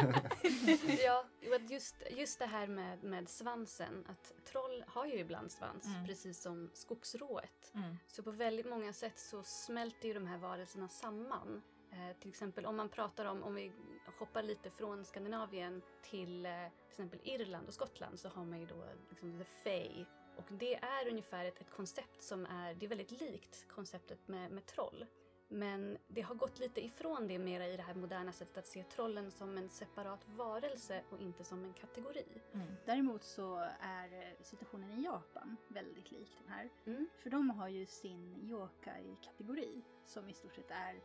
ja, just, just det här med, med svansen, att troll har ju ibland svans, Mm. precis som skogsrået. Mm. Så på väldigt många sätt så smälter ju de här varelserna samman. Eh, till exempel om man pratar om, om vi hoppar lite från Skandinavien till eh, till exempel Irland och Skottland så har man ju då liksom the Fae. Och det är ungefär ett, ett koncept som är, det är väldigt likt konceptet med, med troll. Men det har gått lite ifrån det mera i det här moderna sättet att se trollen som en separat varelse och inte som en kategori. Mm. Däremot så är eh, situationen i Japan väldigt lik den här. Mm. För de har ju sin yokai-kategori som i stort sett är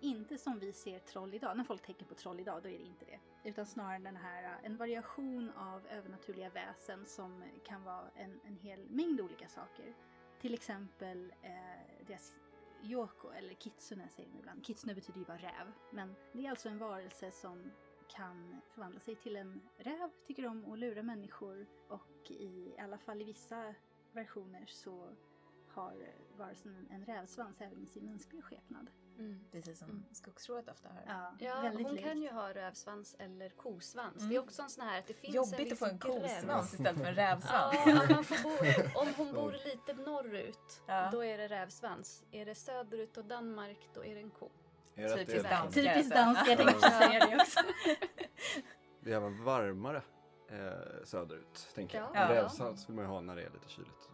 inte som vi ser troll idag. När folk tänker på troll idag, då är det inte det. Utan snarare den här, eh, en variation av övernaturliga väsen som kan vara en, en hel mängd olika saker. Till exempel eh, deras yoko, eller kitsune säger de ibland. Kitsune betyder ju bara räv. Men det är alltså en varelse som kan förvandla sig till en räv, tycker om att lura människor och i alla fall i vissa versioner så har varelsen en rävsvans även i sin mänskliga skepnad. Mm. Precis som Mm. skogsrået ofta har. Ja, Ja, hon likt. kan ju ha rövsvans eller kosvans. Mm. Det är också en sån här att det finns en Jobbigt viss att få en gräns. kosvans istället för en rävsvans. Ja, man får bo, om hon bor lite norrut, Ja. då är det rävsvans. Är det söderut och Danmark, då är det en ko. Typiskt är, danskt. Typiskt danskt, jag tänkte också säga det också. det är även varmare eh, söderut, tänker jag. Ja. Men Ja. Rävsvans vill man ju ha när det är lite kyligt.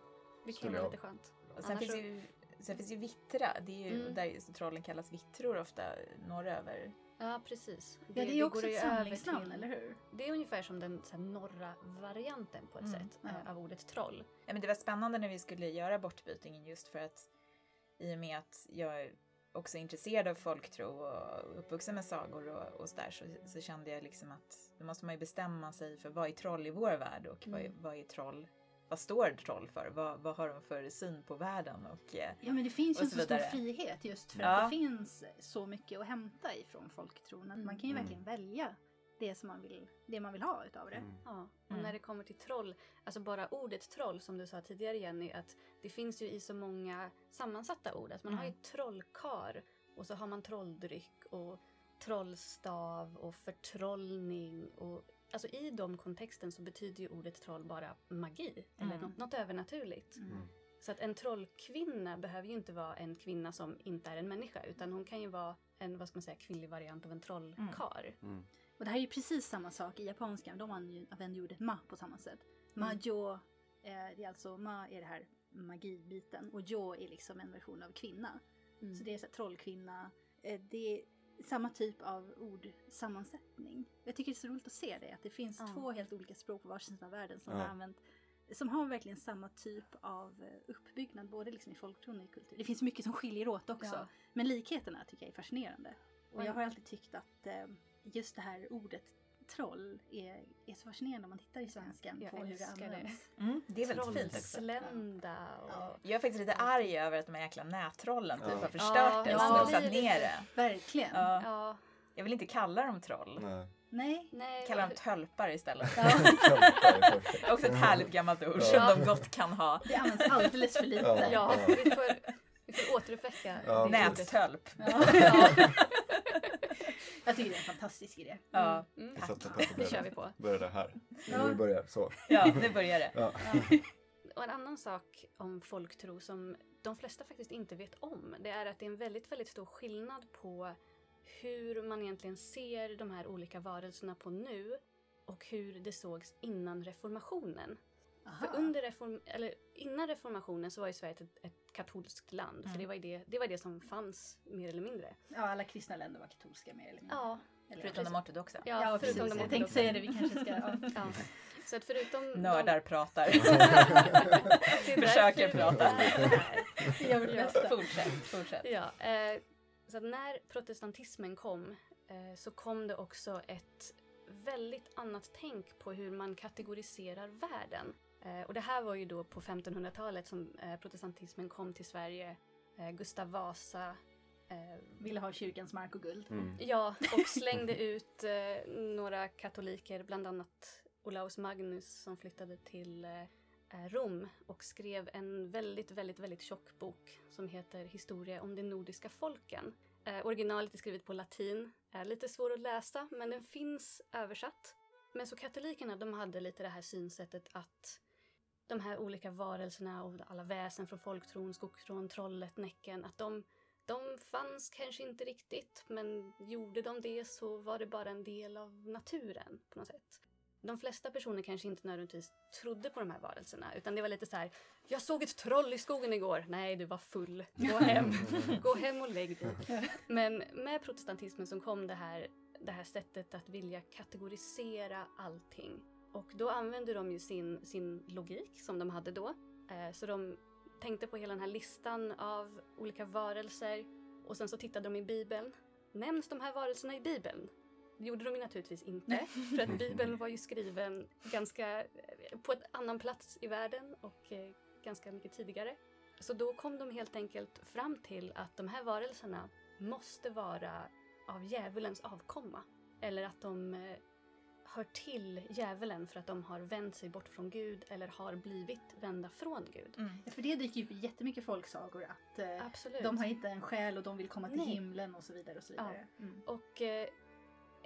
Det kan vara jag- lite skönt. Och sen Annars finns, ju, sen finns ju vittra, det är ju Mm. där trollen kallas vittror ofta norröver. Ja, precis. Ja, det är också går ju ett samlingsnamn, eller hur? Det är ungefär som den så här, norra varianten på ett Mm, sätt ja. eh, av ordet troll. Ja, men det var spännande när vi skulle göra bortbytingen just för att i och med att jag är också intresserad av folktro och uppvuxen med sagor och, och sådär så, så kände jag liksom att då måste man ju bestämma sig för vad är troll i vår värld och vad, är, Mm. vad är troll vad står troll för? Vad, vad har de för syn på världen? Och, eh, Ja men det finns ju en så så stor frihet just för Ja. att det finns så mycket att hämta ifrån folktron. Att man kan ju Mm. verkligen välja det som man vill, det man vill ha utav det. Mm. Ja, och Mm. när det kommer till troll, alltså bara ordet troll som du sa tidigare Jenny, att det finns ju i så många sammansatta ord. Att man har ju Mm. trollkar och så har man trolldryck och trollstav och förtrollning. Och, alltså i de kontexten så betyder ju ordet troll bara magi eller Mm. något, något övernaturligt. Mm. Så att en trollkvinna behöver ju inte vara en kvinna som inte är en människa utan hon kan ju vara en vad ska man säga, kvinnlig variant av en trollkar. Mm. Och det här är ju precis samma sak i japanskan. De använder ju ordet ma på samma sätt. Majo, eh, det är alltså ma är det här magibiten och jo är liksom en version av kvinna. Mm. Så det är så här, trollkvinna. Eh, det är samma typ av ordsammansättning. Jag tycker det är så roligt att se det, att det finns Ja. två helt olika språk på varsin sida av världen som Ja. har använt som har verkligen samma typ av eh, uppbyggnad, både liksom i folktron och i kultur. Det finns mycket som skiljer åt också, Ja. men likheterna tycker jag är fascinerande. Och jag har alltid tyckt att eh, just det här ordet troll är, är så fascinerande om man tittar i svenskan Jag på hur det älskar det. används. Mm, det är väldigt fint också. Trollslända och... Ja. Jag är faktiskt lite arg över att de här jäkla nättrollen typ Ja. har förstört Ja, det och smutsat ner det. Verkligen. Ja. Ja, Jag vill inte kalla dem troll. Nej. Nej. nej. Kalla dem tölpar istället. Ja, Också ett härligt gammalt ord Ja. som de gott kan ha. det används alldeles för lite. Ja. Ja, vi får, vi får återuppväcka Ja. Nättölp. Ja. Ja. Jag tycker det är en fantastisk idé. Ja. Mm. Vi sätter Det kör vi på. Börjar här. Ja. Nu börjar så. ja, nu börjar det. Ja. Och en annan sak om folktro som de flesta faktiskt inte vet om, det är att det är en väldigt, väldigt stor skillnad på hur man egentligen ser de här olika varelserna på nu och hur det sågs innan reformationen. Aha. För under reform, eller innan reformationen så var ju Sverige ett, ett katolskt land, Mm. för det var, det, det var det som fanns mer eller mindre. Ja, alla kristna länder var katolska mer eller mindre. Ja, Eller, Förutom de ortodoxa. ja, ja, precis. förutom de Jag tänkte säga det, vi kanske ska... Ja. Ja. Så att förutom Nördar pratar. de, är Försöker prata. är här. Vi gör vårt bästa. fortsätt, fortsätt. Ja, eh, så att när protestantismen kom eh, så kom det också ett väldigt annat tänk på hur man kategoriserar världen. Eh, och det här var ju då på 1500-talet som eh, protestantismen kom till Sverige. Eh, Gustav Vasa eh, Ville ha kyrkans mark och guld. Mm. Ja, och slängde ut eh, några katoliker, bland annat Olaus Magnus som flyttade till Rom och skrev en väldigt, väldigt, väldigt tjock bok som heter Historia om de nordiska folken. Eh, originalet är skrivet på latin, är lite svår att läsa men den finns översatt. Men så katolikerna de hade lite det här synsättet att de här olika varelserna och alla väsen från folktron, skogstron, trollet, Näcken, att de de fanns kanske inte riktigt, men gjorde de det så var det bara en del av naturen på något sätt. De flesta personer kanske inte nödvändigtvis trodde på de här varelserna, utan det var lite så här, jag såg ett troll i skogen igår. Nej, du var full. Gå hem. Gå hem och lägg dig. Men med protestantismen som kom det här, det här sättet att vilja kategorisera allting. Och då använde de ju sin, sin logik som de hade då. Eh, så de tänkte på hela den här listan av olika varelser och sen så tittade de i Bibeln. Nämns de här varelserna i Bibeln? Det gjorde de ju naturligtvis inte, för att Bibeln var ju skriven ganska eh, på ett annan plats i världen och eh, ganska mycket tidigare. Så då kom de helt enkelt fram till att de här varelserna måste vara av djävulens avkomma. Eller att de hör till djävulen för att de har vänt sig bort från Gud eller har blivit vända från Gud. Mm. För det dyker ju upp jättemycket folksagor att eh, Absolut. de har inte en själ och de vill komma till Nej. himlen och så vidare. och så vidare. Mm. Och eh,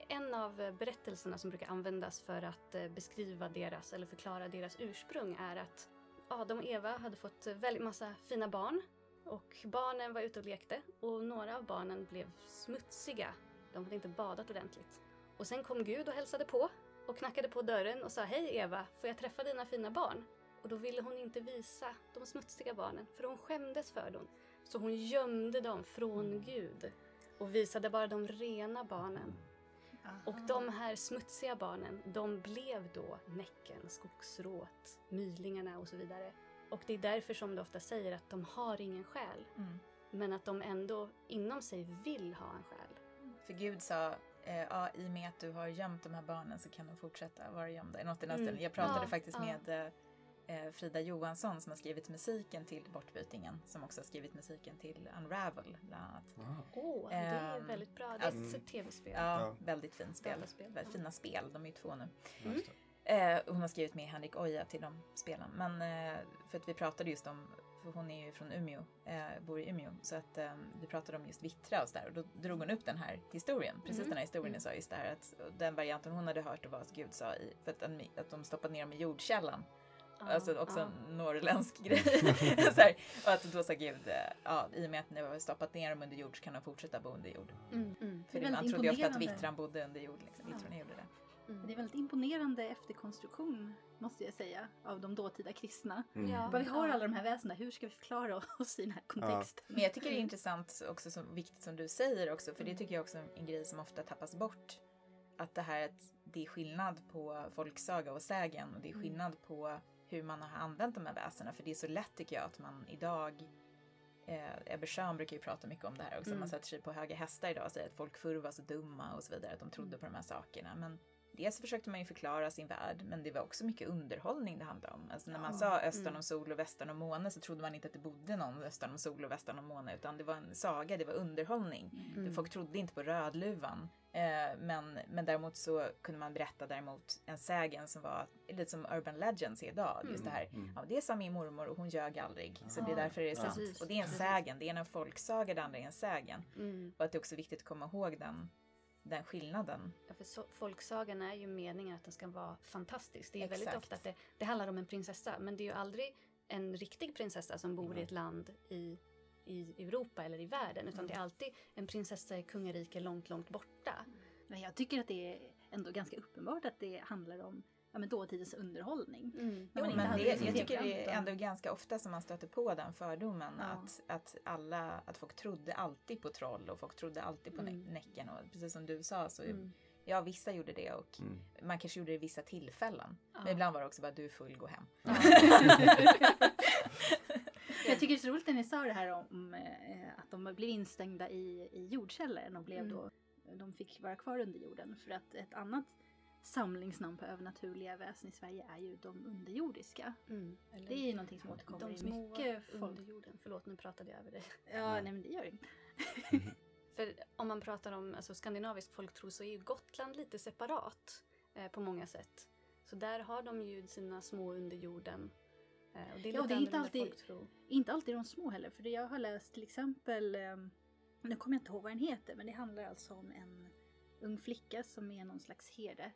en av berättelserna som brukar användas för att eh, beskriva deras eller förklara deras ursprung är att Adam och Eva hade fått väldigt massa fina barn och barnen var ute och lekte och några av barnen blev smutsiga. De hade inte badat ordentligt. Och sen kom Gud och hälsade på och knackade på dörren och sa Hej Eva, får jag träffa dina fina barn? Och då ville hon inte visa de smutsiga barnen för hon skämdes för dem. Så hon gömde dem från Gud och visade bara de rena barnen. Och de här smutsiga barnen, de blev då Näcken, Skogsrået, Mylingarna och så vidare. Och det är därför som det ofta säger att de har ingen själ, Mm. men att de ändå inom sig vill ha en själ. För Gud sa, eh, ja, i och med att du har gömt de här barnen så kan de fortsätta vara gömda. Något i den Mm. Jag pratade Ja, faktiskt ja. med eh, Frida Johansson som har skrivit musiken till Bortbytingen, som också har skrivit musiken till Unravel bland annat. Ah. Åh, det är Ehm, väldigt bra. Det är alltså- ett tv-spel. Ja, Ja. väldigt fint spel. Väldigt fina spel, de är ju två nu. Mm. Eh, hon har skrivit med Henrik Oja till de spelen. Men eh, för att vi pratade just om, för hon är ju från Umeå, eh, bor i Umeå, så att eh, vi pratade om just vittra och sådär och då drog hon upp den här historien, precis Mm. den här historien Mm. jag sa just det här att och den varianten hon hade hört var att Gud sa i, för att, en, att de stoppade ner dem i jordkällan. Ja, alltså också ja. en norrländsk grej. så här, och att då sa Gud, eh, ja i och med att ni har stoppat ner dem under jord så kan de fortsätta bo under jord. Mm, mm, För Det man trodde ju ofta att vittran bodde under jord. Liksom. Ja. Vittrorna gjorde det. Mm. Det är väldigt imponerande efterkonstruktion, måste jag säga, av de dåtida kristna. Mm. Ja. Vi har Ja. alla de här väsendena, hur ska vi förklara oss i den här kontexten? Men jag tycker det är intressant också, som, viktigt som du säger också, för det tycker jag också är en grej som ofta tappas bort. Att det här att det är skillnad på folksaga och sägen och det är Mm. skillnad på hur man har använt de här väsena. För det är så lätt tycker jag att man idag Eh, Ebbe Schön brukar ju prata mycket om det här också. Mm. Man sätter sig på höga hästar idag och säger att folk förr var så dumma och så vidare. Att de trodde på de här sakerna. Men dels försökte man ju förklara sin värld, men det var också mycket underhållning det handlade om. Alltså när man Ja. sa östern Mm. om sol och västern om måne så trodde man inte att det bodde någon östern om sol och västern om måne, utan det var en saga, det var underhållning. Mm. Folk trodde inte på Rödluvan. Eh, men, men däremot så kunde man berätta däremot en sägen som var lite som Urban Legends idag. Just det här, Mm. ja, det sa min mormor och hon ljög aldrig. Så det är därför det är sant. Och det är en sägen, det ena är en folksaga, det andra är en sägen. Mm. Och att det är också viktigt att komma ihåg den, den skillnaden. Ja, för så, folksagan är ju meningen att den ska vara fantastisk. Det är väldigt Exakt. ofta att det, det handlar om en prinsessa, men det är ju aldrig en riktig prinsessa som bor i Nej. ett land i, i Europa eller i världen, utan det är alltid en prinsessa i kungarike långt, långt borta. Men jag tycker att det är ändå ganska uppenbart att det handlar om ja, men dåtidens underhållning. Man Jo, men det, jag tycker det är ändå ganska ofta som man stöter på den fördomen Ja. att, att, alla, att folk trodde alltid på troll och folk trodde alltid på Mm. nä- Näcken. Och precis som du sa så Mm. ja, vissa gjorde det och Mm. man kanske gjorde det i vissa tillfällen. Ja. Men ibland var det också bara du är full, gå hem. Jag tycker det är så roligt när ni sa det här om eh, att de blev instängda i, i jordkällaren och blev Mm. då, de fick vara kvar under jorden. För att ett annat samlingsnamn på övernaturliga väsen i Sverige är ju de underjordiska. Mm. Eller Det är ju någonting som återkommer de i mycket folk. under jorden. Förlåt, nu pratade jag över dig. Ja, Mm. nej men det gör det inte. För om man pratar om alltså, skandinavisk folktro så är ju Gotland lite separat eh, på många sätt. Så där har de ju sina små under jorden. Eh, och det är Ja, lite det är inte alltid- folktro. Inte alltid de små heller, för jag har läst till exempel, eh, nu kommer jag inte ihåg vad den heter, men det handlar alltså om en ung flicka som är någon slags herde.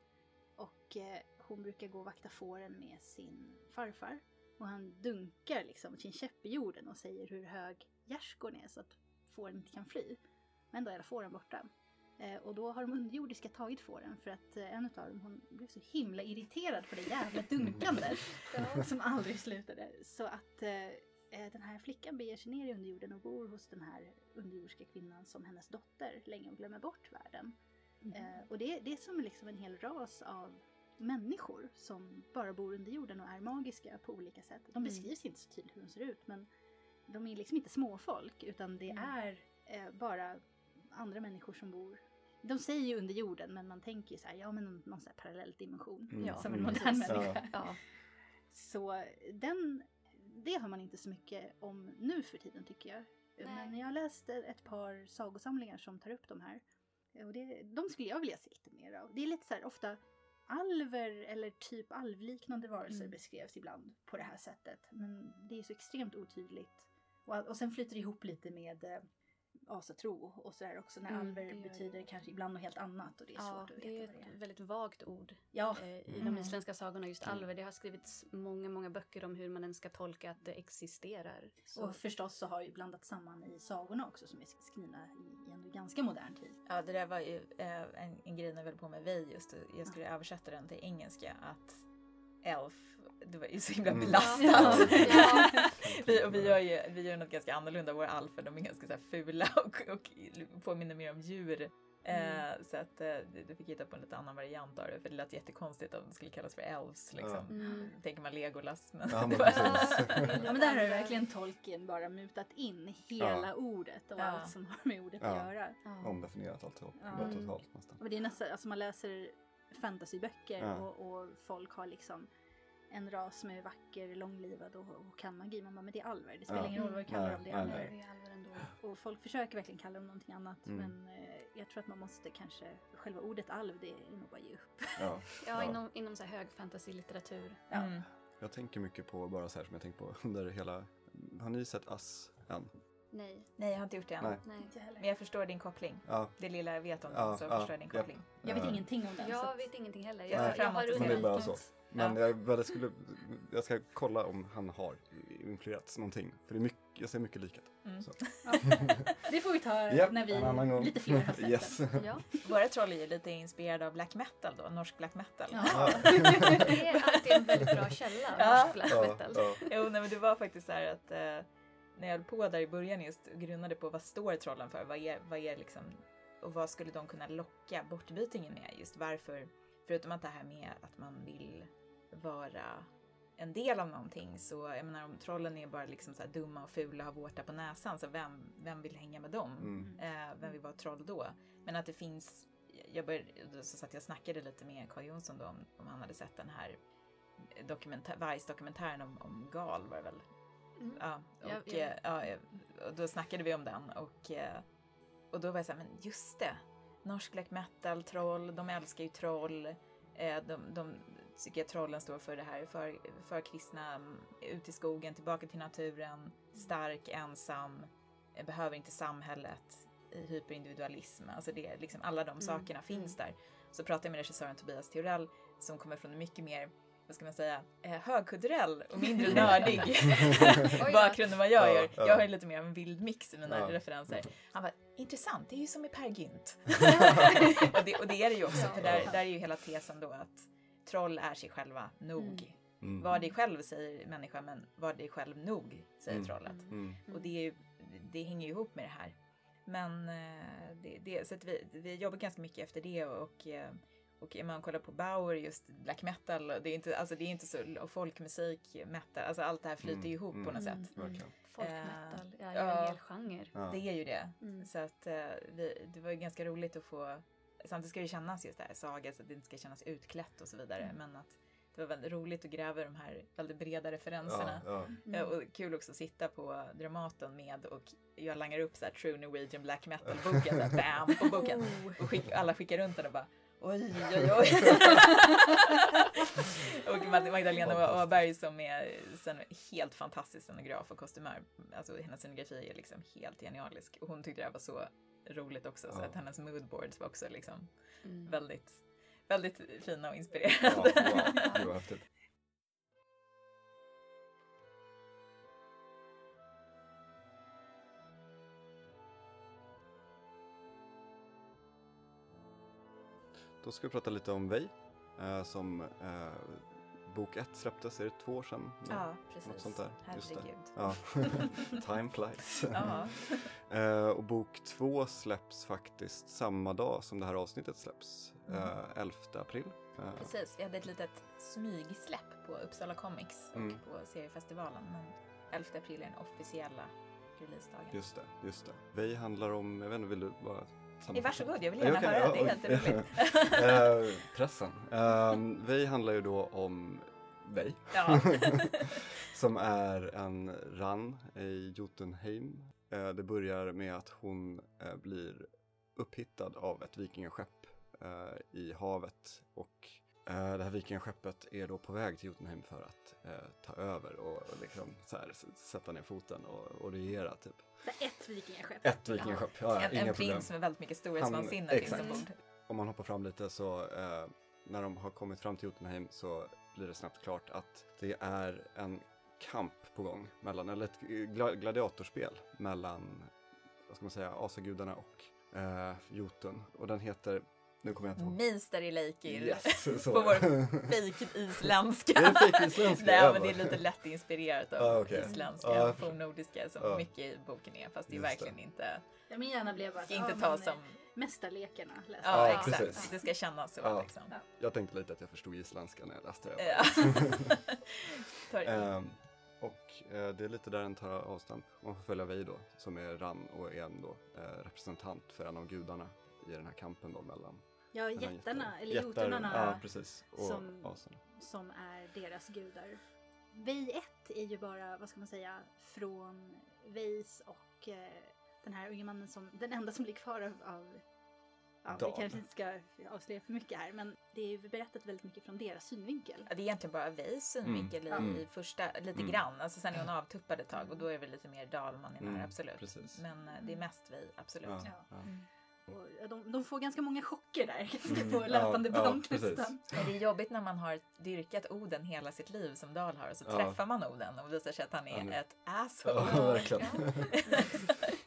Och eh, hon brukar gå och vakta fåren med sin farfar. Och han dunkar liksom sin käpp i jorden och säger hur hög gärdsgården är så att fåren inte kan fly. Men då är alla fåren borta. Eh, och då har de underjordiska tagit fåren för att eh, en av dem hon blev så himla irriterad på det jävla dunkandet. som aldrig slutade. Så att eh, eh, den här flickan beger sig ner i underjorden och bor hos den här underjordiska kvinnan som hennes dotter länge och glömmer bort världen. Eh, och det, det är som liksom en hel ras av människor som bara bor under jorden och är magiska på olika sätt. De Mm. beskrivs inte så tydligt hur de ser ut men de är liksom inte småfolk utan det Mm. är eh, bara andra människor som bor de säger ju under jorden men man tänker ju så här, ja men någon, någon så här parallell dimension. Mm. Ja, som en Mm. modern människa. Ja. Så den, det hör man inte så mycket om nu för tiden tycker jag. Nej. Men jag har läst ett par sagosamlingar som tar upp de här. Och det, de skulle jag vilja se lite mer av. Det är lite så här ofta alver eller typ alvliknande varelser Mm. beskrevs ibland på det här sättet. Men det är så extremt otydligt. Och, och sen flyter det ihop lite med eh, asatro och sådär också när Mm, alver det gör det. betyder kanske ibland något helt annat och det är ja, svårt att det är veta vad det ett är. väldigt vagt ord Ja, eh, i Mm. de isländska sagorna, just Mm. alver. Det har skrivits många, många böcker om hur man ens ska tolka att det existerar. Så, Och förstås så har ju blandats samman i sagorna också som är skrivna i, i en ganska modern tid. Ja, det där var ju eh, en, en grej när jag höll på med Vi just. Jag skulle översätta den till engelska att Elf, det var ju så himla Mm. belastat. Ja. vi, och vi gör ju vi gör något ganska annorlunda. Våra alfer de är ganska så här fula och, och påminner mer om djur. Eh, så att eh, du- fick hitta på en lite annan variant av det för det lät jättekonstigt om de skulle kallas för elves. Liksom. Ja. Mm. Tänker man Legolas. Men Ja, det men. Ja men där har verkligen Tolkien bara mutat in hela Ja. ordet och Ja. allt som har med ordet Ja. att göra. Ja. Omdefinierat allt Ja. ja. Mm. totalt nästan. Och det är nästan, alltså man läser fantasyböcker Ja. och, och folk har liksom en ras som är vacker, långlivad och, och kan magi. Man bara, men det är alver. Det spelar Ja. ingen roll vad vi kallar Nej, dem, det är nej, alver. Det är alver ändå. Och folk försöker verkligen kalla dem någonting annat Mm. men eh, jag tror att man måste kanske, själva ordet alv det är nog bara ge upp. Ja. Ja, inom, inom så här hög fantasy-litteratur. Ja. mm. Jag tänker mycket på, bara så här som jag tänkt på under hela, har ni sett Ass än? Nej. Nej, jag har inte gjort det än. Nej. Nej. Inte heller. Men jag förstår din koppling. Ja. Det lilla jag vet om Ja, den så ja, förstår jag din ja. koppling. Jag vet ingenting om den. Jag vet ingenting heller. Jag Jag, jag har att Men. Men jag, väl skulle, jag ska kolla om han har influerats någonting. För det är mycket, jag ser mycket likhet. Mm. Så. Det får vi ta Japp, när vi lite fler har sett Yes. Ja, Våra troll är ju lite inspirerade av black metal då, norsk black metal. Ja. det är alltid en väldigt bra källa, Ja. norsk black Ja, metal. ja. Jo, nej, men det var faktiskt så här att eh, när jag höll på där i början just och grunnade på vad står trollen för, vad är, vad är liksom, och vad skulle de kunna locka bortbytingen med? Just varför, förutom att det här med att man vill vara en del av någonting så, jag menar om trollen är bara liksom så här dumma och fula och har vårta på näsan så vem, vem vill hänga med dem? Mm. Eh, vem vill vara troll då? Men att det finns, jag började, så satt jag och snackade lite med Carl Jonsson då om, om han hade sett den här dokumentär, Vice-dokumentären om, om Gal var det väl? Mm. Ja, och, Ja, ja. eh, ja, eh, och då snackade vi om den och, eh, och då var jag såhär, men just det, norsk black metal, troll, de älskar ju troll. De, de tycker trollen står för det här, för, för kristna, mm, ut i skogen, tillbaka till naturen, stark, ensam, eh, behöver inte samhället, hyperindividualism, alltså det, liksom alla de Mm, sakerna finns där. Så pratade jag med regissören Tobias Theorell som kommer från en mycket mer vad ska man säga, eh, högkulturell och mindre nördig då. bakgrund än vad jag Ja, gör. ja. Jag har ju lite mer av en vild mix i mina Ja. referenser. Han bara, intressant, det är ju som i Per Gynt. och, det, och det är det ju också, för där, där är ju hela tesen då att troll är sig själva nog. Mm. Var dig själv säger människan, men var dig själv nog säger Mm. trollet. Mm. Och det, är ju, det hänger ju ihop med det här. Men eh, det, det, så att vi, vi jobbar ganska mycket efter det och, eh, och om man kollar på Bauer, just black metal, det är inte, alltså det är inte så, och folkmusik, metal, alltså allt det här flyter Mm, ihop på mm. något Mm. sätt. Folkmetal är ju ja. en hel genre. Ja. Det är ju det. Mm. Så att eh, vi, det var ju ganska roligt att få, samtidigt ska det kännas just det här saga så att det inte ska kännas utklätt och så vidare, Mm. men att det var väldigt roligt att gräva i de här väldigt breda referenserna. Ja, ja. Mm. Ja, och kul också att sitta på Dramaten med och jag langar upp så här True Norwegian Black Metal-boken, bam på boken. Oh. Och skick, alla skickar runt den och bara oj, oj, oj. och Mag- Magdalena. Åberg som är sen helt fantastisk scenograf och kostymör. Alltså hennes scenografi är liksom helt genialisk. Och hon tyckte det här var så roligt också, så Ja. att hennes moodboards var också liksom Mm. väldigt, väldigt fina och Ja, inspirerande. wow. Det var häftigt. Då ska vi prata lite om Vej. Eh, som eh, bok ett släpptes, är det två år sedan? Ja, precis. Något sånt där. Herregud. Ja. Time flies. Eh, och bok två släpps faktiskt samma dag som det här avsnittet släpps. Mm. Eh, 11 april. Eh, Precis, vi hade ett litet smygsläpp på Uppsala Comics och Mm. på seriefestivalen. Men 11 april är den officiella releasedagen. Just det, just det. Vi handlar om, jag vet inte, vill du bara Sammanfatta? varsågod, jag vill gärna okej, höra. ja, det är oj. jätteroligt. Eh, pressen. Um, vi handlar ju då om Vej, ja. som är en rann i Jotunheim. Eh, det börjar med att hon eh, blir upphittad av ett vikingaskepp i havet och det här vikingaskeppet är då på väg till Jotunheim för att ta över och, och liksom så här, sätta ner foten och, och regera typ. Så ett vikingaskepp. Ett vikingaskepp, ja, En, inga en problem. prins med väldigt mycket storhetsvansinne finns ombord. om man hoppar fram lite så eh, när de har kommit fram till Jotunheim så blir det snabbt klart att det är en kamp på gång mellan, eller ett gla- gladiatorspel mellan, vad ska man säga, asagudarna och eh, Jotun. Och den heter, nu kommer jag inte ihåg. Mister i Leikir. Yes. På vår fejk isländska. Är det? Nej men det är lite lätt inspirerat av Ah, okej. isländska, Ja, förstår. fornnordiska som Ja. mycket i boken är. Fast det är Just verkligen inte, Ja, min hjärna blev bara ska inte ja, ta som, eh, Mästarlekarna ja, Ja, exakt, precis. det ska kännas så Ja. liksom. Jag tänkte lite att jag förstod isländska när jag läste det. Ja. Ehm, och eh, det är lite där den tar avstamp. Man får följa Vej då, som är Ran och är en då, eh, representant för en av gudarna i den här kampen då mellan Ja, jättarna, jättar. eller Jättar, jotunarna Ja, precis. Och som- asarna. som är deras gudar. Vej 1 är ju bara, vad ska man säga, från Veis och eh, den här unge mannen som, den enda som blir kvar av, av ja, vi kanske inte ska avslöja för mycket här, men det är ju berättat väldigt mycket från deras synvinkel. Ja, det är egentligen bara Veis synvinkel Mm. i, i första, lite Mm. grann. Alltså sen är hon avtuppad ett tag och då är det lite mer Dalman i den här, Mm, absolut. precis. Men eh, det är mest Vej, absolut. Ja, Ja. Ja. Och ja, de, de får ganska många chocker där Mm, på löpande ja, ja, band precis. nästan. Det är jobbigt när man har dyrkat Oden hela sitt liv som Dal har och så Ja. träffar man Oden och visar sig att han är Han är- ett asshole. Ja, verkligen.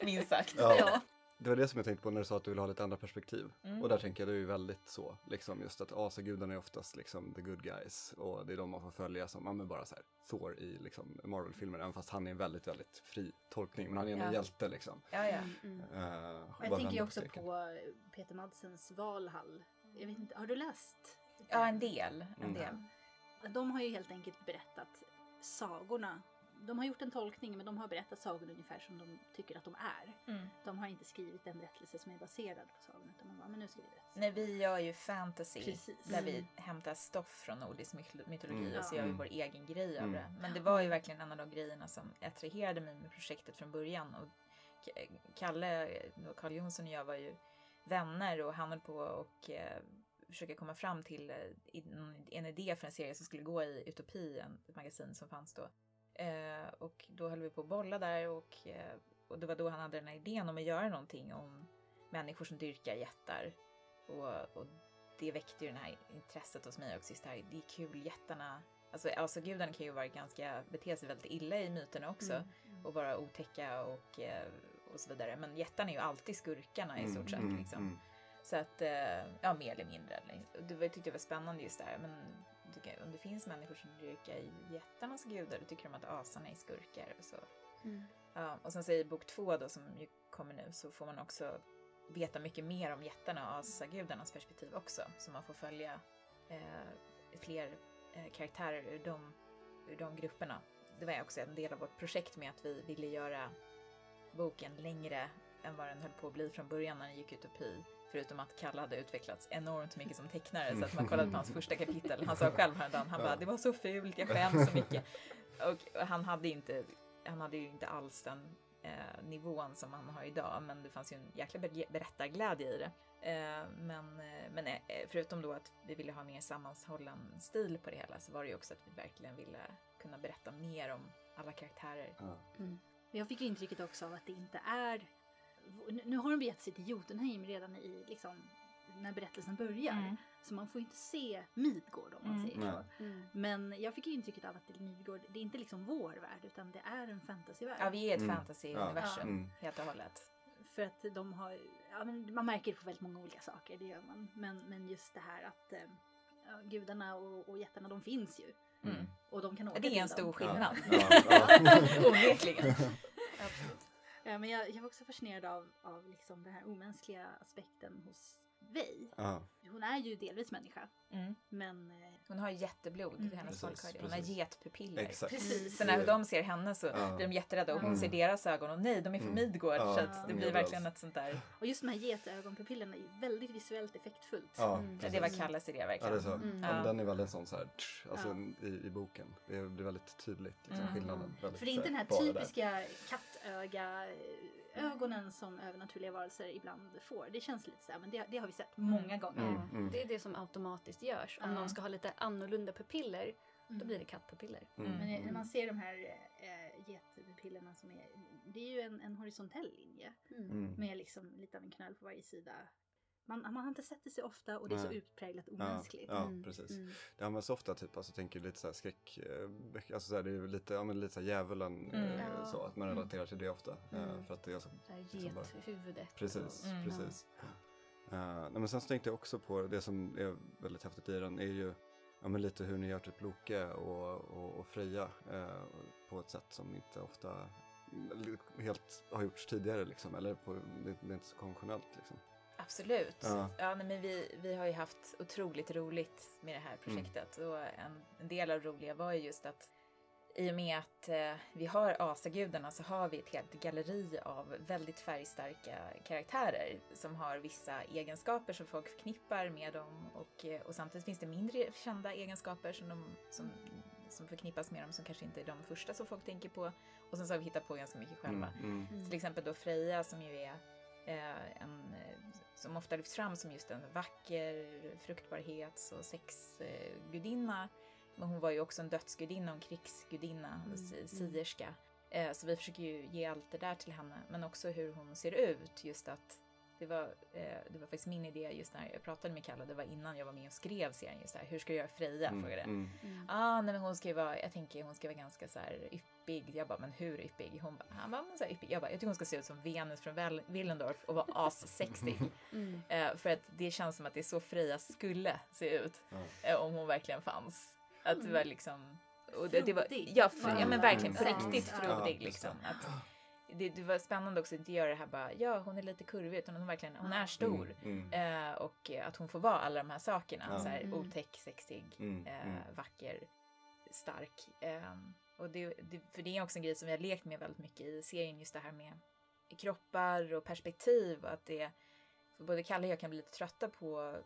Minst sagt. Ja. Det var det som jag tänkte på när du sa att du vill ha lite andra perspektiv. Mm. Och där tänker jag det är ju väldigt så, liksom just att asagudarna är oftast liksom the good guys och det är de man får följa som, ja men bara så här, Thor i liksom Marvel-filmer, även fast han är en väldigt, väldigt fri tolkning, men han är en Ja. hjälte liksom. Ja, ja. Mm, mm. Uh, jag tänker ju också på Peter Madsens Valhall. Jag vet inte, har du läst? ja, en del. En Mm. del. De har ju helt enkelt berättat sagorna de har gjort en tolkning men de har berättat sagorna ungefär som de tycker att de är. Mm. De har inte skrivit en berättelse som är baserad på sagorna utan de bara, men nu ska vi berätta. Nej, vi gör ju fantasy Precis. där vi Mm. hämtar stoff från nordisk mytolo- mytologi Mm. och så gör vi Mm. vår egen grej av Mm. det. Men det var ju verkligen en av de grejerna som attraherade mig med projektet från början. Och Kalle, Carl Jonsson och jag var ju vänner och han höll på och eh, försöka komma fram till eh, en idé för en serie som skulle gå i Utopi, ett magasin som fanns då. Eh, och då höll vi på att bolla där och, eh, och det var då han hade den här idén om att göra någonting om människor som dyrkar jättar. Och, och det väckte ju det här intresset hos mig också. Just det, här, det är kul, jättarna. Alltså asagudarna kan ju vara ganska, bete sig väldigt illa i myterna också. Mm. Och vara otäcka och, eh, och så vidare. Men jättarna är ju alltid skurkarna i stort sett. mm, liksom. mm. Så att, eh, ja mer eller mindre. Det var, jag tyckte det var spännande just där. Men jag, om det finns människor som dyrkar jättarnas gudar, då tycker de att asarna är skurkar. Och så. Mm. Ja, och sen så i bok två då som ju kommer nu så får man också veta mycket mer om jättarna och asagudarnas perspektiv också. Så man får följa eh, fler eh, karaktärer ur de, ur de grupperna. Det var också en del av vårt projekt med att vi ville göra boken längre än vad den höll på att bli från början när den gick utopi. Förutom att Kalle hade utvecklats enormt mycket som tecknare så att man kollade på hans första kapitel. Han sa själv häromdagen, han bara det var så fult, jag skäms så mycket. Och han hade inte, han hade ju inte alls den eh, nivån som han har idag, men det fanns ju en jäkla ber- berättarglädje i det. Eh, men eh, men eh, förutom då att vi ville ha mer sammanhållen stil på det hela så var det ju också att vi verkligen ville kunna berätta mer om alla karaktärer. Men Jag fick intrycket också av att det inte är... Nu- har de begett sig till Jotunheim redan i liksom, när berättelsen börjar. Mm. Så man får ju inte se Midgård om man Mm. säger så. Mm. Men jag fick ju intrycket av att det är Midgård, det är inte liksom vår värld utan det är en fantasyvärld. Ja, vi är ett Mm. fantasy-universum Ja. Mm. helt och hållet. För att de har, ja, men man märker det på väldigt många olika saker, det gör man. Men, men just det här att eh, ja, gudarna och, och jättarna de finns ju. Mm. Och de kan åka Det är en stor dem. skillnad. Ja, ja. Onekligen. Absolut. Ja, men jag, jag var också fascinerad av, av liksom den här omänskliga aspekten hos Vej. Ja. Hon är ju delvis människa, Mm. men eh, Hon har jätteblod, Mm. hennes folk har det. Hon har getpupiller. Exakt. Precis. Så när de ser henne så Ja. blir de jätterädda och hon Mm. ser deras ögon och nej, de är från Mm. Midgård. Ja, Så att det blir verkligen ett sånt där. och just de här getögonpupillerna är väldigt visuellt effektfullt. Ja, Mm. Ja, det var. Kalles idé Ja, verkligen. det är så. Mm. Ja, Ja. den är väldigt sån så här, tsch, alltså Ja. i, i boken. Det blir väldigt tydligt, liksom, Mm. skillnaden. Väldigt, För det är inte den här bara där. typiska kattöga-ögonen som övernaturliga varelser ibland får. Det känns lite så här, men det, det har vi sett många Mm. gånger. Mm, Ja, mm. Det är det som automatiskt görs. Om Ja. någon ska ha lite annorlunda pupiller, Mm. då blir det kattpupiller. Mm. Men när mm. man ser de här äh, getpupillerna som är, det är ju en, en horisontell linje Mm. med liksom lite av en knöl på varje sida. Man, man har inte sett det så ofta och det är så utpräglat omänskligt. Ja, Mm. precis. Mm. Det används ofta typ, alltså tänker lite såhär skräck, eh, alltså såhär, det är lite, ja men lite såhär djävulen Mm. eh, Ja. så, att man Mm. relaterar till det ofta. eh, Mm. För att det är så, Så här Liksom gethuvudet. precis, Mm. precis. Uh, men sen så tänkte jag också på det som är väldigt häftigt i den är ju ja, men lite hur ni gör typ Loke och, och, och Freja eh, på ett sätt som inte ofta mm, helt har gjorts tidigare liksom, eller på, det, det är inte så konventionellt liksom. Absolut. Ja. Ja, nej, men vi, vi har ju haft otroligt roligt med det här projektet. Och en, en del av det roliga var ju just att i och med att eh, vi har asagudarna så har vi ett helt galleri av väldigt färgstarka karaktärer som har vissa egenskaper som folk förknippar med dem och, eh, och samtidigt finns det mindre kända egenskaper som, de, som, som förknippas med dem som kanske inte är de första som folk tänker på. Och sen så har vi hittat på ganska mycket själva. Mm, mm. Mm. Till exempel då Freja som ju är eh, en eh, som ofta lyfts fram som just en vacker fruktbarhets och sexgudinna. Men hon var ju också en dödsgudinna och en krigsgudinna, Mm, si- mm. sierska. Eh, så vi försöker ju ge allt det där till henne, men också hur hon ser ut. Just att det var, eh, det var faktiskt min idé just när jag pratade med Kalle, det var innan jag var med och skrev serien just det här, hur ska jag göra Freja? Mm, frågade jag. mm. Mm. Ah, nej men hon ska ju vara, jag tänker hon ska vara ganska så här yppig. Jag bara, men hur yppig? Hon bara, han bara, men så här yppig. Jag bara, jag tycker hon ska se ut som Venus från Willendorf och vara assexig. Mm. eh, för att det känns som att det är så Freja skulle se ut eh, om hon verkligen fanns. Att det var liksom... Och det, det var, ja, för, ja, men verkligen på Ja. riktigt frodig liksom. Att, det, det var spännande också att inte göra det här bara, ja hon är lite kurvig, utan hon, verkligen, hon är stor. Mm, mm. Eh, och eh, att hon får vara alla de här sakerna. Ja. Så här, Mm. otäck, sexig, Mm, eh, mm. vacker. stark. Ehm, och det, det, för det är också en grej som vi har lekt med väldigt mycket i serien, just det här med kroppar och perspektiv. Och att det, för både Kalle och jag kan bli lite trötta på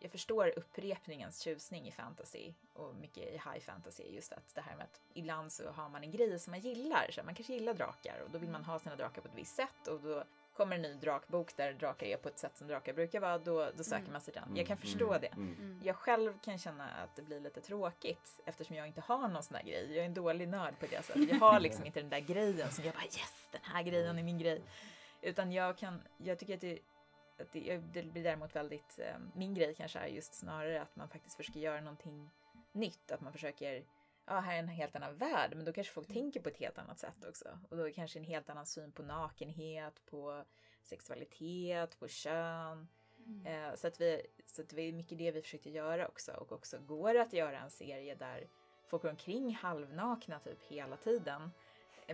jag förstår upprepningens tjusning i fantasy och mycket i high fantasy. Just att det här med att ibland så har man en grej som man gillar. Så man kanske gillar drakar och då vill man ha sina drakar på ett visst sätt och då kommer en ny drakbok där drakar är på ett sätt som drakar brukar vara, då, då söker Mm. man sig den. Mm, Jag kan förstå mm, det. mm. Mm. Jag själv kan känna att det blir lite tråkigt eftersom jag inte har någon sån där grej. Jag är en dålig nörd på det sättet. Jag har liksom inte den där grejen som jag bara yes, den här grejen är min grej. Utan jag kan, jag tycker att det, att det, det blir däremot väldigt, eh, min grej kanske är just snarare att man faktiskt försöker göra någonting nytt. Att man försöker, ja här är en helt annan värld, men då kanske folk tänker på ett helt annat sätt också. Och då är kanske en helt annan syn på nakenhet, på sexualitet, på kön. Eh, så, att vi, så att det är mycket det vi försökte göra också. Och också går det att göra en serie där folk går omkring halvnakna typ hela tiden.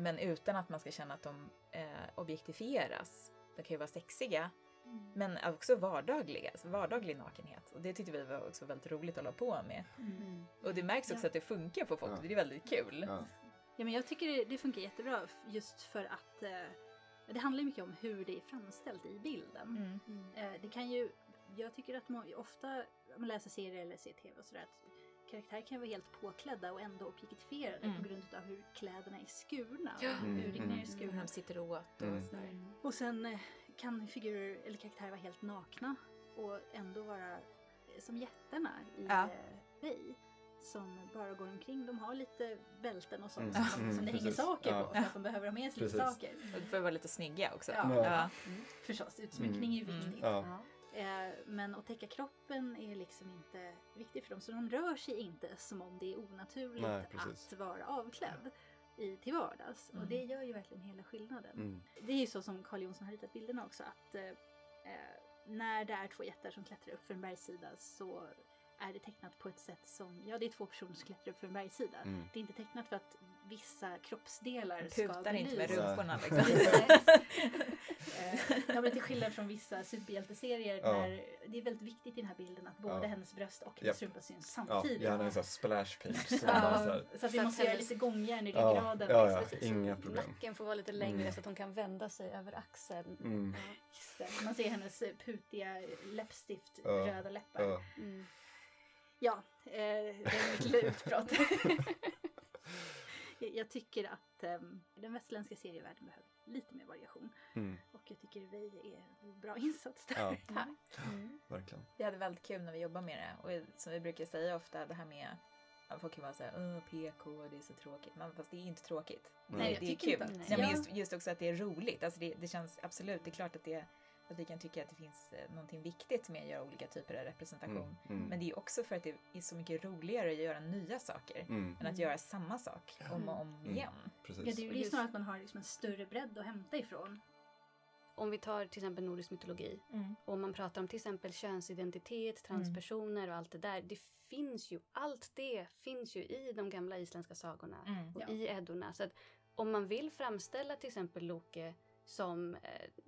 Men utan att man ska känna att de eh, objektifieras. De kan ju vara sexiga, men också vardagliga, alltså vardaglig nakenhet. Och det tyckte vi var också väldigt roligt att hålla på med. Mm. Och det märks också Ja. att det funkar på folk, Ja. det är väldigt kul. Ja. Ja, men jag tycker det, det funkar jättebra just för att eh, det handlar mycket om hur det är framställt i bilden. Mm. Mm. Eh, det kan ju, jag tycker att må, ofta om man läser serier eller ser tv och sådär att karaktärer kan vara helt påklädda och ändå objektifierade Mm. på grund av hur kläderna är skurna. Mm, hur ringarna är mm. Hur skurna. de sitter åt och Mm. sådär. Mm. Och sen eh, kan figurer eller karaktärer vara helt nakna och ändå vara eh, som jättarna i Ja. eh, Ray. Som bara går omkring, de har lite bälten och sånt Mm. som, Mm, som det hänger saker Ja. på för att de behöver ha med sig lite saker. Då får vara lite snygga också. Ja. Ja. Förstås, utsmyckning är ju Mm. viktigt. Ja. Eh, men att täcka kroppen är liksom inte viktigt för dem. Så de rör sig inte som om det är onaturligt Nej, att vara avklädd i, till vardags. Mm. Och det gör ju verkligen hela skillnaden. Mm. Det är ju så som Carl Jonsson har ritat bilderna också att eh, eh, när det är två jättar som klättrar upp för en bergssida så är det tecknat på ett sätt som, ja det är två personer som klättrar upp för en bergssida. Mm. Det är inte tecknat för att vissa kroppsdelar ska Putar inte med belysas. rumporna liksom. Eh, Ja, men till skillnad från vissa superhjälteserier Ja. där det är väldigt viktigt i den här bilden att både Ja. hennes bröst och hennes strumpa syns Ja, samtidigt. gärna en sån här splash page. som Ja, så så att vi Så måste göra lite gångjärn i Ja, ryggraden. ja, ja. Precis. Inga problem. Nacken får vara lite längre Mm. så att hon kan vända sig över axeln. Mm. Ja. Just det. Man ser hennes eh, putiga läppstift, Ja, röda läppar. Ja. Mm. Ja, eh, det är lilla utprat. Jag- tycker att ehm, den västerländska serievärlden behöver lite mer variation. Mm. Och jag tycker vi är en bra insats där. Ja. Tack. Mm. Verkligen. Vi hade väldigt kul när vi jobbar med det. Och som vi brukar säga ofta, det här med att folk kan vara såhär, Åh, PK, det är så tråkigt. Men fast det är inte tråkigt. Nej, jag det är kul. inte Nej, Ja. men just, just också att det är roligt. Alltså det, det känns absolut, det är klart att, det, att vi kan tycka att det finns eh, någonting viktigt med att göra olika typer av representation. Mm. Mm. Men det är också för att det är så mycket roligare att göra nya saker Mm. än att Mm. göra samma sak om och om Mm. igen. Ja, det är Och ju just- snarare att man har liksom en större bredd att hämta ifrån. Om vi tar till exempel nordisk mytologi och man pratar om till exempel könsidentitet, transpersoner och allt det där. Det finns ju, allt det finns ju i de gamla isländska sagorna Mm. och Ja. i Eddorna. Så att om man vill framställa till exempel Loke som eh,